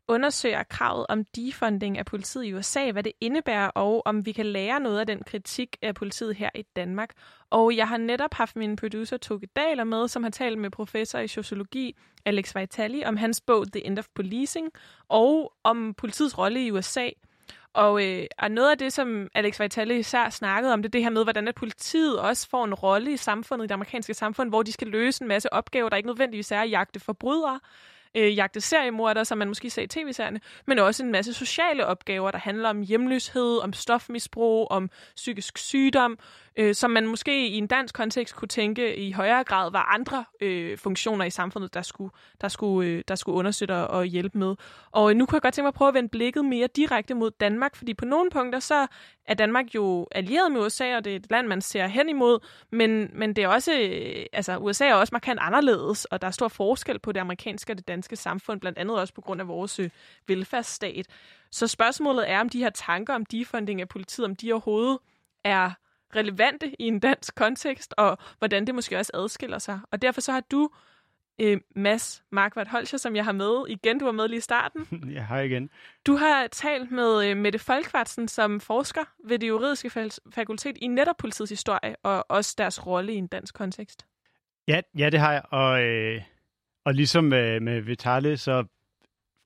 undersøger kravet om defunding af politiet i USA, hvad det indebærer, og om vi kan lære noget af den kritik af politiet her i Danmark. Og jeg har netop haft min producer Toge Daler med, som har talt med professor i sociologi Alex Vitali om hans bog The End of Policing, og om politiets rolle i USA. Og, øh, og noget af det, som Alex Vitali især snakkede om, det er det her med, hvordan at politiet også får en rolle i samfundet, i det amerikanske samfund, hvor de skal løse en masse opgaver, der ikke nødvendigvis er at jagte forbrydere, øh, jagte seriemorder, som man måske ser i tv-serierne, men også en masse sociale opgaver, der handler om hjemløshed, om stofmisbrug, om psykisk sygdom, øh, som man måske i en dansk kontekst kunne tænke i højere grad var andre øh, funktioner i samfundet, der skulle, der skulle, øh, der skulle understøtte og hjælpe med. Og øh, nu kunne jeg godt tænke mig at prøve at vende blikket mere direkte mod Danmark, fordi på nogle punkter så er Danmark jo allieret med USA, og det er et land, man ser hen imod, men, men det er også, øh, altså USA er også markant anderledes, og der er stor forskel på det amerikanske og det danske samfund, blandt andet også på grund af vores øh, velfærdsstat. Så spørgsmålet er, om de her tanker om defunding af politiet, om de overhovedet er relevante i en dansk kontekst, og hvordan det måske også adskiller sig. Og derfor så har du, øh, Mads Markvart Holscher, som jeg har med igen. Du var med lige i starten. Jeg har igen. Du har talt med øh, Mette Folkvartsen, som forsker ved det juridiske fakultet i netop politiets historie, og også deres rolle i en dansk kontekst. Ja, ja det har jeg. Og, øh, og ligesom med, med Vitale, så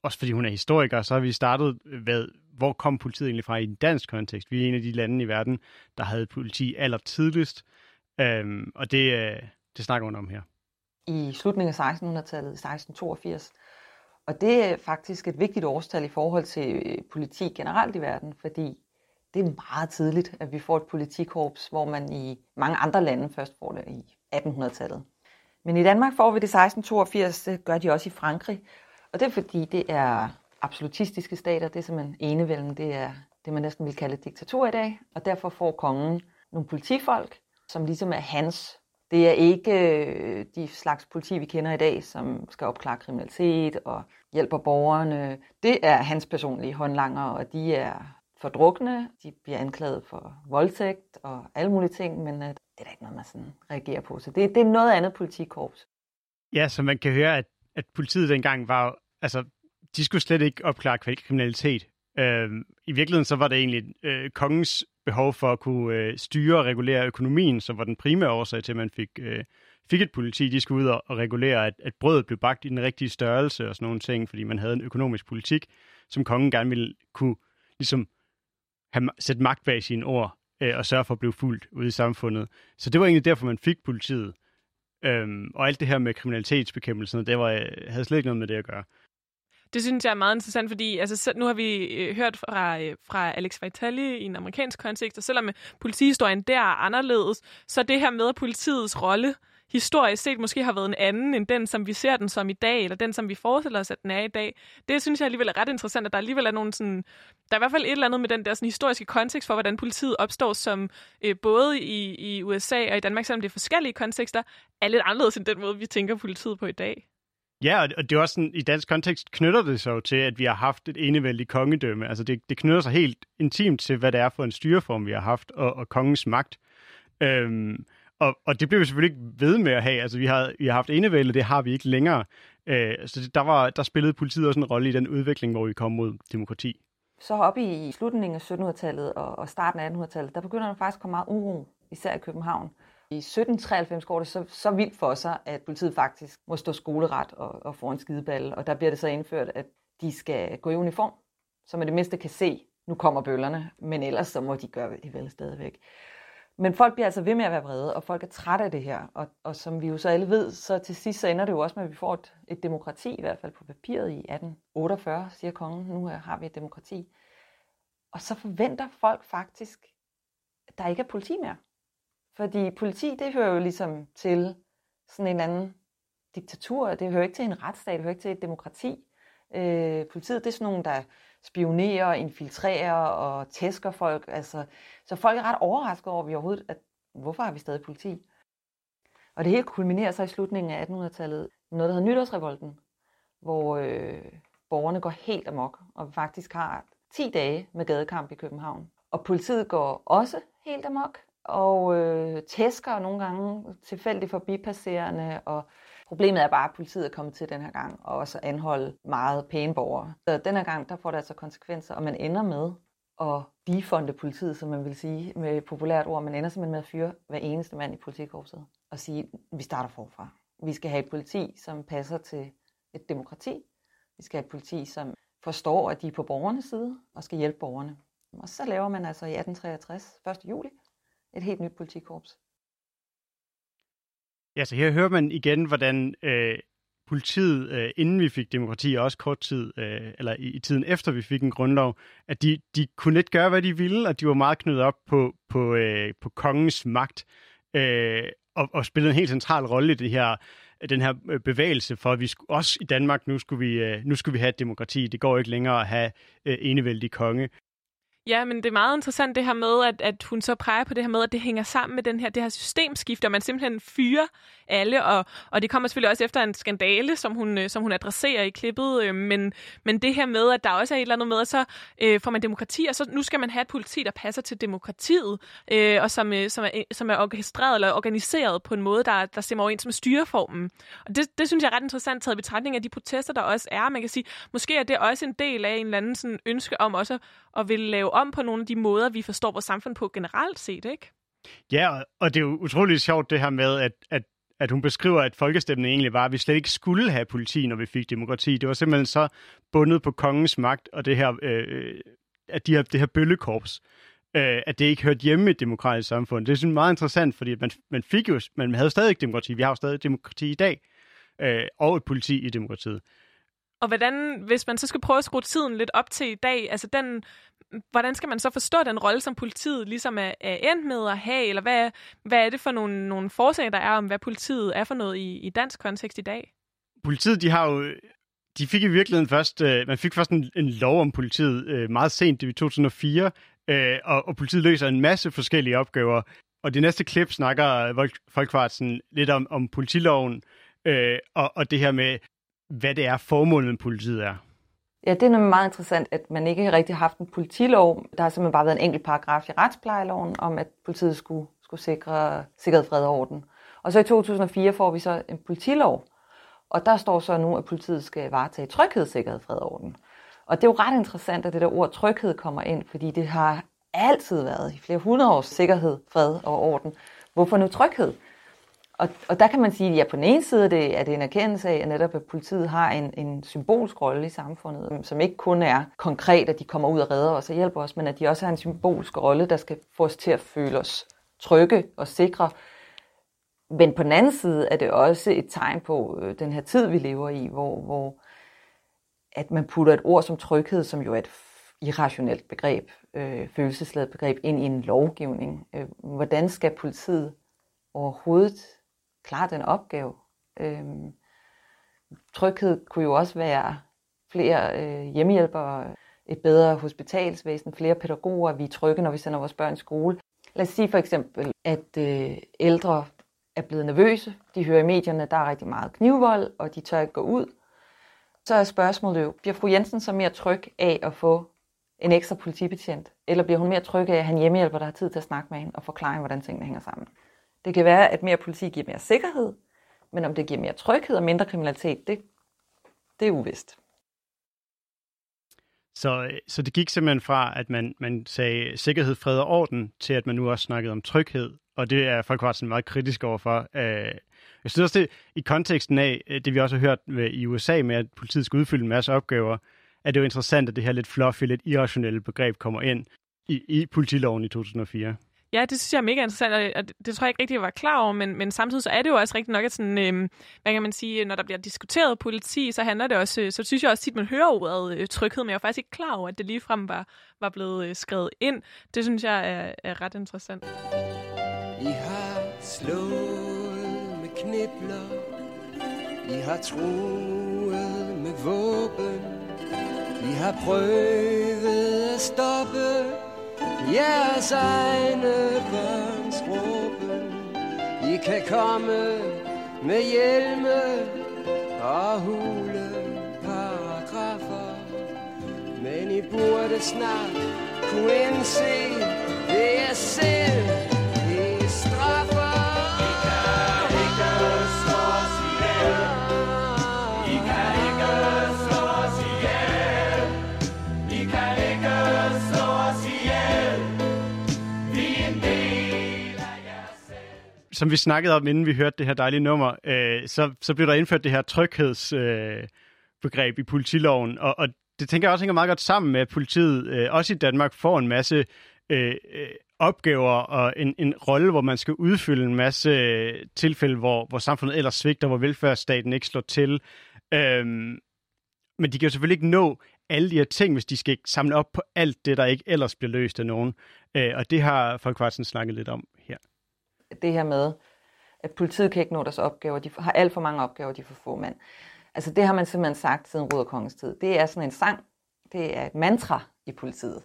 også fordi hun er historiker, så har vi startet ved, hvor kom politiet egentlig fra i en dansk kontekst? Vi er en af de lande i verden, der havde politi allertidligst, øhm, og det, øh, det snakker hun om her. I slutningen af 1600-tallet, 1682. Og det er faktisk et vigtigt årstal i forhold til øh, politi generelt i verden, fordi Det er meget tidligt, at vi får et politikorps, hvor man i mange andre lande først får det i 1800-tallet. Men i Danmark får vi det 1682, det gør de også i Frankrig. Og det er fordi, det er absolutistiske stater, det er simpelthen enevælden, det er det, man næsten vil kalde et diktatur i dag. Og derfor får kongen nogle politifolk, som ligesom er hans. Det er ikke øh, de slags politi, vi kender i dag, som skal opklare kriminalitet og hjælper borgerne. Det er hans personlige håndlanger, og de er fordrukne. De bliver anklaget for voldtægt og alle mulige ting, men øh, det er da ikke noget, man sådan reagerer på. Så det, det er noget andet politikorps. Ja, så man kan høre, at, at politiet dengang var, altså, de skulle slet ikke opklare kriminalitet. Øh, I virkeligheden så var det egentlig øh, kongens behov for at kunne øh, styre og regulere økonomien, som var den primære årsag til, at man fik, øh, fik et politi. De skulle ud og, og regulere, at, at brødet blev bagt i den rigtige størrelse og sådan nogle ting, fordi man havde en økonomisk politik, som kongen gerne ville kunne ligesom have, sætte magt bag sine ord øh, og sørge for at blive fuldt ude i samfundet. Så det var egentlig derfor, man fik politiet. Øhm, og alt det her med kriminalitetsbekæmpelsen, det var, øh, havde slet ikke noget med det at gøre. Det synes jeg er meget interessant, fordi altså, nu har vi øh, hørt fra, øh, fra Alex Vitali i en amerikansk kontekst, og selvom øh, politihistorien der er anderledes, så det her med politiets rolle historisk set måske har været en anden end den, som vi ser den som i dag, eller den, som vi forestiller os, at den er i dag. Det synes jeg alligevel er ret interessant, at der alligevel er nogle sådan... Der er i hvert fald et eller andet med den der sådan, historiske kontekst for, hvordan politiet opstår, som øh, både i, i USA og i Danmark, selvom det er forskellige kontekster, er lidt anderledes end den måde, vi tænker politiet på i dag. Ja, og det er også sådan, i dansk kontekst knytter det sig jo til, at vi har haft et enevældigt kongedømme. Altså det, det knytter sig helt intimt til, hvad det er for en styreform, vi har haft, og, og kongens magt. Øhm, og, og det blev vi selvfølgelig ikke ved med at have. Altså vi har, vi har haft enevælde, det har vi ikke længere. Øh, så der, var, der spillede politiet også en rolle i den udvikling, hvor vi kom mod demokrati. Så op i slutningen af 1700-tallet og, og starten af 1800-tallet, der begynder der faktisk at komme meget uro, især i København. I 1793 går det så, så vildt for sig, at politiet faktisk må stå skoleret og, og få en skideball, og der bliver det så indført, at de skal gå i uniform, så man det mindste kan se, nu kommer bøllerne, men ellers så må de gøre det vel stadigvæk. Men folk bliver altså ved med at være vrede, og folk er trætte af det her. Og, og som vi jo så alle ved, så til sidst så ender det jo også med, at vi får et, et demokrati, i hvert fald på papiret i 1848, siger kongen. Nu har vi et demokrati. Og så forventer folk faktisk, at der ikke er politi mere. Fordi politi, det hører jo ligesom til sådan en anden diktatur. Det hører ikke til en retsstat, det hører ikke til et demokrati. Øh, politiet, det er sådan nogen, der spionerer, infiltrerer og tæsker folk. Altså, så folk er ret overrasket over, at vi overhovedet, at hvorfor har vi stadig politi? Og det hele kulminerer sig i slutningen af 1800-tallet. Noget, der hedder nytårsrevolten, hvor øh, borgerne går helt amok, og faktisk har 10 dage med gadekamp i København. Og politiet går også helt amok, og øh, tæsker nogle gange tilfældigt forbipasserende, og problemet er bare, at politiet er kommet til den her gang, og også anholde meget pæne borgere. Så den her gang, der får det altså konsekvenser, og man ender med at defunde politiet, som man vil sige med populært ord. Man ender simpelthen med at fyre hver eneste mand i politikorpset og sige, vi starter forfra. Vi skal have et politi, som passer til et demokrati. Vi skal have et politi, som forstår, at de er på borgernes side og skal hjælpe borgerne. Og så laver man altså i 1863, 1. juli, et helt nyt politikorps. Ja, så her hører man igen, hvordan øh, politiet, øh, inden vi fik demokrati, og også kort tid, øh, eller i, i tiden efter vi fik en grundlov, at de, de kunne lidt gøre, hvad de ville, og de var meget knyttet op på, på, øh, på kongens magt, øh, og, og spillede en helt central rolle i det her den her øh, bevægelse for, at vi skulle, også i Danmark nu skulle, vi, øh, nu skulle vi have et demokrati. Det går ikke længere at have øh, enevældig konge. Ja, men det er meget interessant det her med, at, at hun så peger på det her med, at det hænger sammen med den her, det her systemskift, og man simpelthen fyrer alle, og, og det kommer selvfølgelig også efter en skandale, som hun, øh, som hun adresserer i klippet, øh, men, men det her med, at der også er et eller andet med, at så øh, får man demokrati, og så nu skal man have et politi, der passer til demokratiet, øh, og som, øh, som, er, som er orkestreret eller organiseret på en måde, der, der stemmer overens med styreformen. Og det, det synes jeg er ret interessant, taget i betragtning af de protester, der også er. Man kan sige, måske er det også en del af en eller anden sådan, ønske om også at ville lave om på nogle af de måder, vi forstår vores samfund på generelt set, ikke? Ja, og det er jo utroligt sjovt det her med, at, at at hun beskriver, at folkestemningen egentlig var, at vi slet ikke skulle have politi, når vi fik demokrati. Det var simpelthen så bundet på kongens magt og det her, øh, at de her, det her bøllekorps, øh, at det ikke hørte hjemme i et demokratisk samfund. Det er sådan meget interessant, fordi man, man fik jo, man havde stadig demokrati. Vi har jo stadig demokrati i dag, øh, og et politi i demokratiet. Og hvordan, hvis man så skal prøve at skrue tiden lidt op til i dag, altså den hvordan skal man så forstå den rolle, som politiet ligesom er, er endt med at have, eller hvad, hvad er det for nogle, nogle forslag, der er om, hvad politiet er for noget i, i dansk kontekst i dag? Politiet, de har jo de fik i virkeligheden først, øh, man fik først en, en lov om politiet øh, meget sent, det var i 2004, øh, og, og politiet løser en masse forskellige opgaver. Og det næste klip snakker Folkvartsen lidt om, om politiloven, øh, og, og det her med, hvad det er, formålet med politiet er. Ja, det er nemlig meget interessant, at man ikke rigtig har haft en politilov. Der har simpelthen bare været en enkelt paragraf i retsplejeloven om, at politiet skulle, skulle sikre sikkerhed, fred og orden. Og så i 2004 får vi så en politilov, og der står så nu, at politiet skal varetage tryghed, sikkerhed, fred og orden. Og det er jo ret interessant, at det der ord tryghed kommer ind, fordi det har altid været i flere hundrede års sikkerhed, fred og orden. Hvorfor nu tryghed? Og, og der kan man sige, at ja, på den ene side det, er det en erkendelse af, at netop at politiet har en, en symbolsk rolle i samfundet, som ikke kun er konkret, at de kommer ud og redder os og hjælper os, men at de også har en symbolsk rolle, der skal få os til at føle os trygge og sikre. Men på den anden side er det også et tegn på øh, den her tid, vi lever i, hvor, hvor at man putter et ord som tryghed, som jo er et irrationelt begreb, øh, følelsesladet begreb, ind i en lovgivning. Øh, hvordan skal politiet overhovedet klare den opgave? Øhm, tryghed kunne jo også være flere øh, hjemmehjælpere, et bedre hospitalsvæsen, flere pædagoger, vi er trygge, når vi sender vores børn i skole. Lad os sige for eksempel, at øh, ældre er blevet nervøse. De hører i medierne, at der er rigtig meget knivvold, og de tør ikke gå ud. Så er spørgsmålet jo, bliver fru Jensen så mere tryg af at få en ekstra politibetjent? Eller bliver hun mere tryg af at have en hjemmehjælper, der har tid til at snakke med hende og forklare hende, hvordan tingene hænger sammen? Det kan være, at mere politi giver mere sikkerhed, men om det giver mere tryghed og mindre kriminalitet, det, det er uvist. Så, øh, så det gik simpelthen fra, at man, man sagde sikkerhed, fred og orden, til at man nu også snakkede om tryghed. Og det er folk sådan meget kritisk overfor. Øh, jeg synes også, det i konteksten af øh, det, vi også har hørt med, i USA med, at politiet skal udfylde en masse opgaver, at det jo interessant, at det her lidt fluffy, lidt irrationelle begreb kommer ind i, i politiloven i 2004. Ja, det synes jeg er mega interessant, og det, det tror jeg ikke rigtig, jeg var klar over, men, men samtidig så er det jo også rigtigt nok, at sådan, øh, hvad kan man sige, når der bliver diskuteret politi, så handler det også, øh, så synes jeg også tit, man hører ordet øh, tryghed, men jeg var faktisk ikke klar over, at det ligefrem var, var blevet øh, skrevet ind. Det synes jeg er, er ret interessant. I har slået med knibler I har troet med våben I har prøvet at stoppe jeres egne børns råben. I kan komme med hjelme og hule paragrafer. Men I burde snart kunne indse, det er selv som vi snakkede om, inden vi hørte det her dejlige nummer, øh, så, så blev der indført det her tryghedsbegreb øh, i politiloven, og, og det tænker jeg også hænger meget godt sammen med, at politiet øh, også i Danmark får en masse øh, øh opgaver og en, en rolle, hvor man skal udfylde en masse øh, tilfælde, hvor, hvor samfundet ellers svigter, hvor velfærdsstaten ikke slår til. Øhm, men de kan jo selvfølgelig ikke nå alle de her ting, hvis de skal samle op på alt det, der ikke ellers bliver løst af nogen. Øh, og det har Folkvartsen snakket lidt om her det her med, at politiet kan ikke nå deres opgaver, de har alt for mange opgaver, de får få mand. Altså det har man simpelthen sagt siden Ruderkongens tid. Det er sådan en sang, det er et mantra i politiet.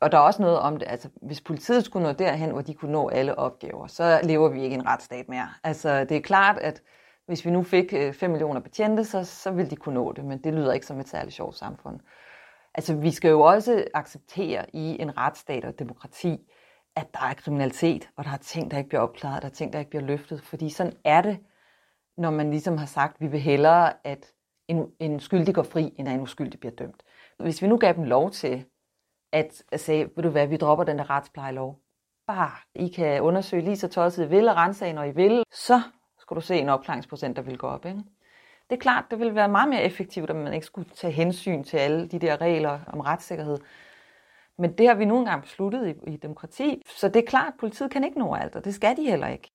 Og der er også noget om det, altså hvis politiet skulle nå derhen, hvor de kunne nå alle opgaver, så lever vi ikke i en retsstat mere. Altså det er klart, at hvis vi nu fik øh, 5 millioner betjente, så, så ville de kunne nå det, men det lyder ikke som et særligt sjovt samfund. Altså vi skal jo også acceptere i en retsstat og demokrati, at der er kriminalitet, og der er ting, der ikke bliver opklaret, der er ting, der ikke bliver løftet. Fordi sådan er det, når man ligesom har sagt, at vi vil hellere, at en, en skyldig går fri, end at en uskyldig bliver dømt. Hvis vi nu gav dem lov til at, at sige, ved du hvad, vi dropper den der retsplejelov. Bare, I kan undersøge lige så tosset I vil, og rense når I vil, så skulle du se en opklaringsprocent, der vil gå op. Ikke? Det er klart, det vil være meget mere effektivt, at man ikke skulle tage hensyn til alle de der regler om retssikkerhed. Men det har vi nu engang besluttet i, i demokrati. Så det er klart, at politiet kan ikke nå alt, og det skal de heller ikke.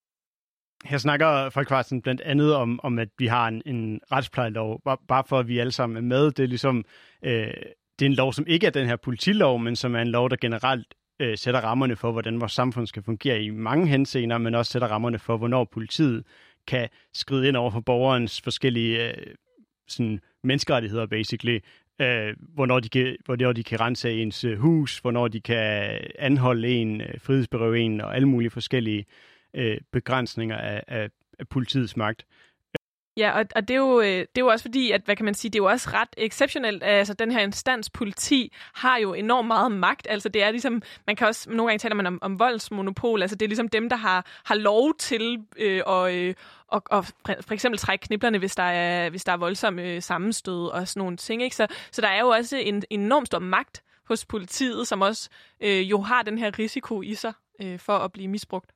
Her snakker Folkvartsen blandt andet om, om at vi har en, en retsplejelov, bare, bare for at vi alle sammen er med. Det er ligesom, øh, det er en lov, som ikke er den her politilov, men som er en lov, der generelt øh, sætter rammerne for, hvordan vores samfund skal fungere i mange henseender, men også sætter rammerne for, hvornår politiet kan skride ind over for borgerens forskellige øh, sådan menneskerettigheder, basically. Øh, hvornår, de kan, hvornår de kan rense ens øh, hus, hvornår de kan øh, anholde en, øh, frihedsberøve en, og alle mulige forskellige øh, begrænsninger af, af, af politiets magt. Ja, og, og det, er jo, øh, det er jo også fordi, at hvad kan man sige, det er jo også ret exceptionelt, altså den her instans politi har jo enormt meget magt, altså det er ligesom, man kan også, nogle gange taler man om, om voldsmonopol, altså det er ligesom dem, der har, har lov til øh, og, øh, og, og for eksempel trække kniblerne, hvis der er, hvis der er voldsomme øh, sammenstød og sådan nogle ting, ikke? Så, så der er jo også en, en stor magt hos politiet, som også øh, jo har den her risiko i sig øh, for at blive misbrugt.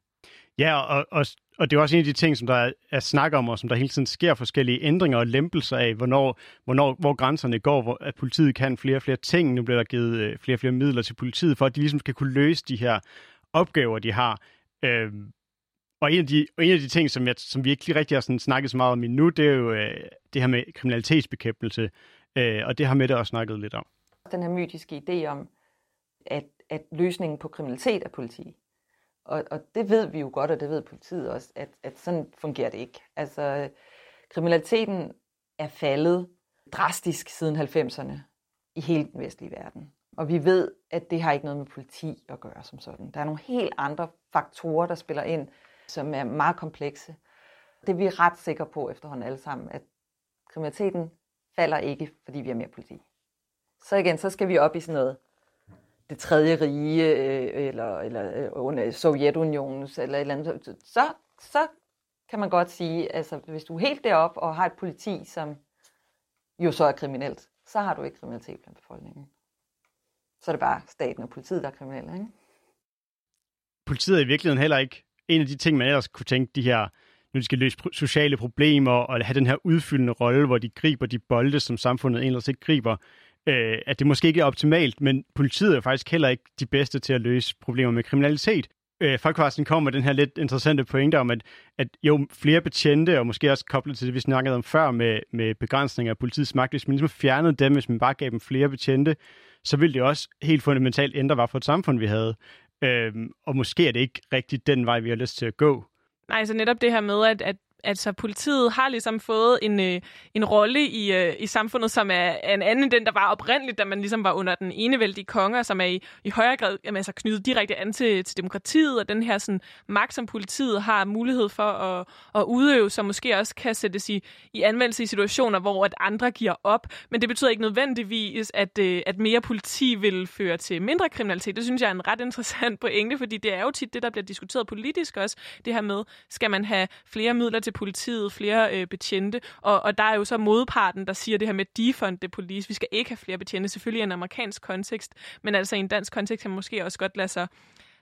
Ja, og, og, og det er også en af de ting, som der er, er snak om, og som der hele tiden sker forskellige ændringer og lempelser af, hvornår, hvornår, hvor grænserne går, hvor at politiet kan flere og flere ting. Nu bliver der givet øh, flere og flere midler til politiet, for at de ligesom skal kunne løse de her opgaver, de har. Øh, og en af, de, og en af de ting, som, jeg, som vi ikke lige rigtig har sådan snakket så meget om endnu, det er jo øh, det her med kriminalitetsbekæmpelse. Øh, og det har Mette også snakket lidt om. Den her mytiske idé om, at, at løsningen på kriminalitet er politi. Og, og det ved vi jo godt, og det ved politiet også, at, at sådan fungerer det ikke. Altså, kriminaliteten er faldet drastisk siden 90'erne i hele den vestlige verden. Og vi ved, at det har ikke noget med politi at gøre som sådan. Der er nogle helt andre faktorer, der spiller ind, som er meget komplekse. Det er vi ret sikre på efterhånden alle sammen, at kriminaliteten falder ikke, fordi vi har mere politi. Så igen, så skal vi op i sådan noget det tredje rige, øh, eller, eller øh, under Sovjetunionens, eller et eller andet, så, så kan man godt sige, altså hvis du er helt derop og har et politi, som jo så er kriminelt, så har du ikke kriminalitet blandt befolkningen. Så er det bare staten og politiet, der er kriminelle, ikke? Politiet er i virkeligheden heller ikke en af de ting, man ellers kunne tænke, de her, nu de skal løse sociale problemer og have den her udfyldende rolle, hvor de griber de bolde, som samfundet ellers ikke griber øh, at det måske ikke er optimalt, men politiet er faktisk heller ikke de bedste til at løse problemer med kriminalitet. Øh, Folkekvarsen kom med den her lidt interessante pointe om, at, at jo flere betjente, og måske også koblet til det, vi snakkede om før med, med begrænsninger af politiets magt, hvis man ligesom fjernede dem, hvis man bare gav dem flere betjente, så ville det også helt fundamentalt ændre, hvad for et samfund vi havde. Øh, og måske er det ikke rigtigt den vej, vi har lyst til at gå. Nej, så netop det her med, at, at altså politiet har ligesom fået en, øh, en rolle i, øh, i samfundet, som er, er en anden end den, der var oprindeligt, da man ligesom var under den enevældige konge, som er i, i højere grad jamen, altså knyttet direkte an til, til demokratiet, og den her sådan, magt, som politiet har mulighed for at, at udøve, som måske også kan sættes i, i anvendelse i situationer, hvor at andre giver op. Men det betyder ikke nødvendigvis, at, øh, at mere politi vil føre til mindre kriminalitet. Det synes jeg er en ret interessant pointe, fordi det er jo tit det, der bliver diskuteret politisk også, det her med, skal man have flere midler til politiet, flere øh, betjente, og, og der er jo så modparten, der siger det her med defund the police. Vi skal ikke have flere betjente, selvfølgelig i en amerikansk kontekst, men altså i en dansk kontekst kan man måske også godt lade sig,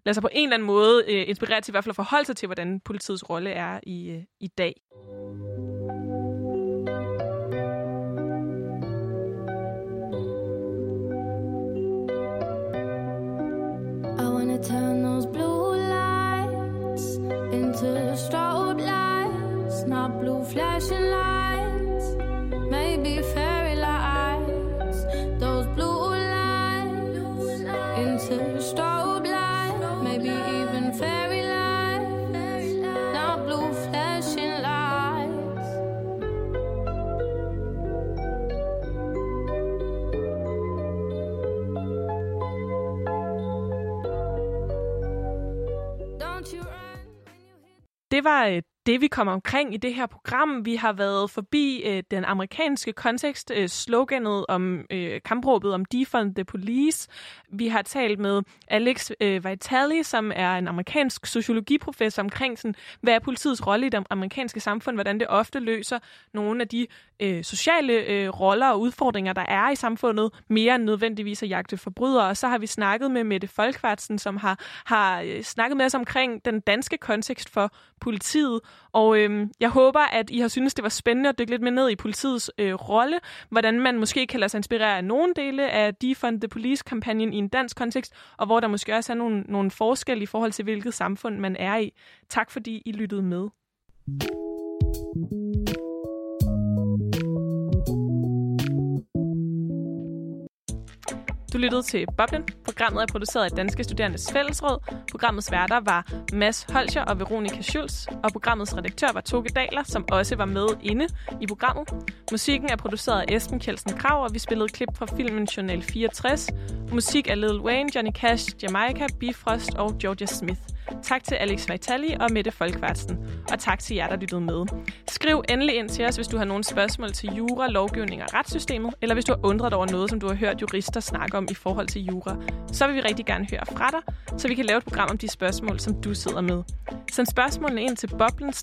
lade sig på en eller anden måde øh, inspirere til i hvert fald at forholde sig til, hvordan politiets rolle er i, øh, i dag. I wanna turn on not blue flashing lights, maybe fairy lights. Those blue lights into strobe lights, maybe even fairy lights, not blue flashing lights. Don't you run. Det var øh, det, vi kommer omkring i det her program. Vi har været forbi øh, den amerikanske kontekst, øh, sloganet om øh, kampråbet om Defund the Police. Vi har talt med Alex øh, Vitali, som er en amerikansk sociologiprofessor omkring, sådan, hvad er politiets rolle i det amerikanske samfund, hvordan det ofte løser nogle af de øh, sociale øh, roller og udfordringer, der er i samfundet, mere end nødvendigvis at jagte forbrydere. Og så har vi snakket med Mette Folkvartsen, som har, har øh, snakket med os omkring den danske kontekst for politiet. Og øh, jeg håber, at I har synes det var spændende at dykke lidt mere ned i politiets øh, rolle, hvordan man måske kan lade sig inspirere af nogle dele af Defund the Police-kampagnen i en dansk kontekst, og hvor der måske også er nogle, nogle forskelle i forhold til, hvilket samfund man er i. Tak fordi I lyttede med. Du lyttede til Boblen. Programmet er produceret af Danske Studerendes Fællesråd. Programmets værter var Mads Holscher og Veronika Schulz, og programmets redaktør var Toge Daler, som også var med inde i programmet. Musikken er produceret af Esben Kjeldsen Krav, og vi spillede klip fra filmen Journal 64. Musik af Lil Wayne, Johnny Cash, Jamaica, Bifrost og Georgia Smith. Tak til Alex Vitali og Mette Folkvartsen. Og tak til jer, der lyttede med. Skriv endelig ind til os, hvis du har nogle spørgsmål til jura, lovgivning og retssystemet, eller hvis du har undret over noget, som du har hørt jurister snakke om i forhold til jura. Så vil vi rigtig gerne høre fra dig, så vi kan lave et program om de spørgsmål, som du sidder med. Send spørgsmålene ind til boblen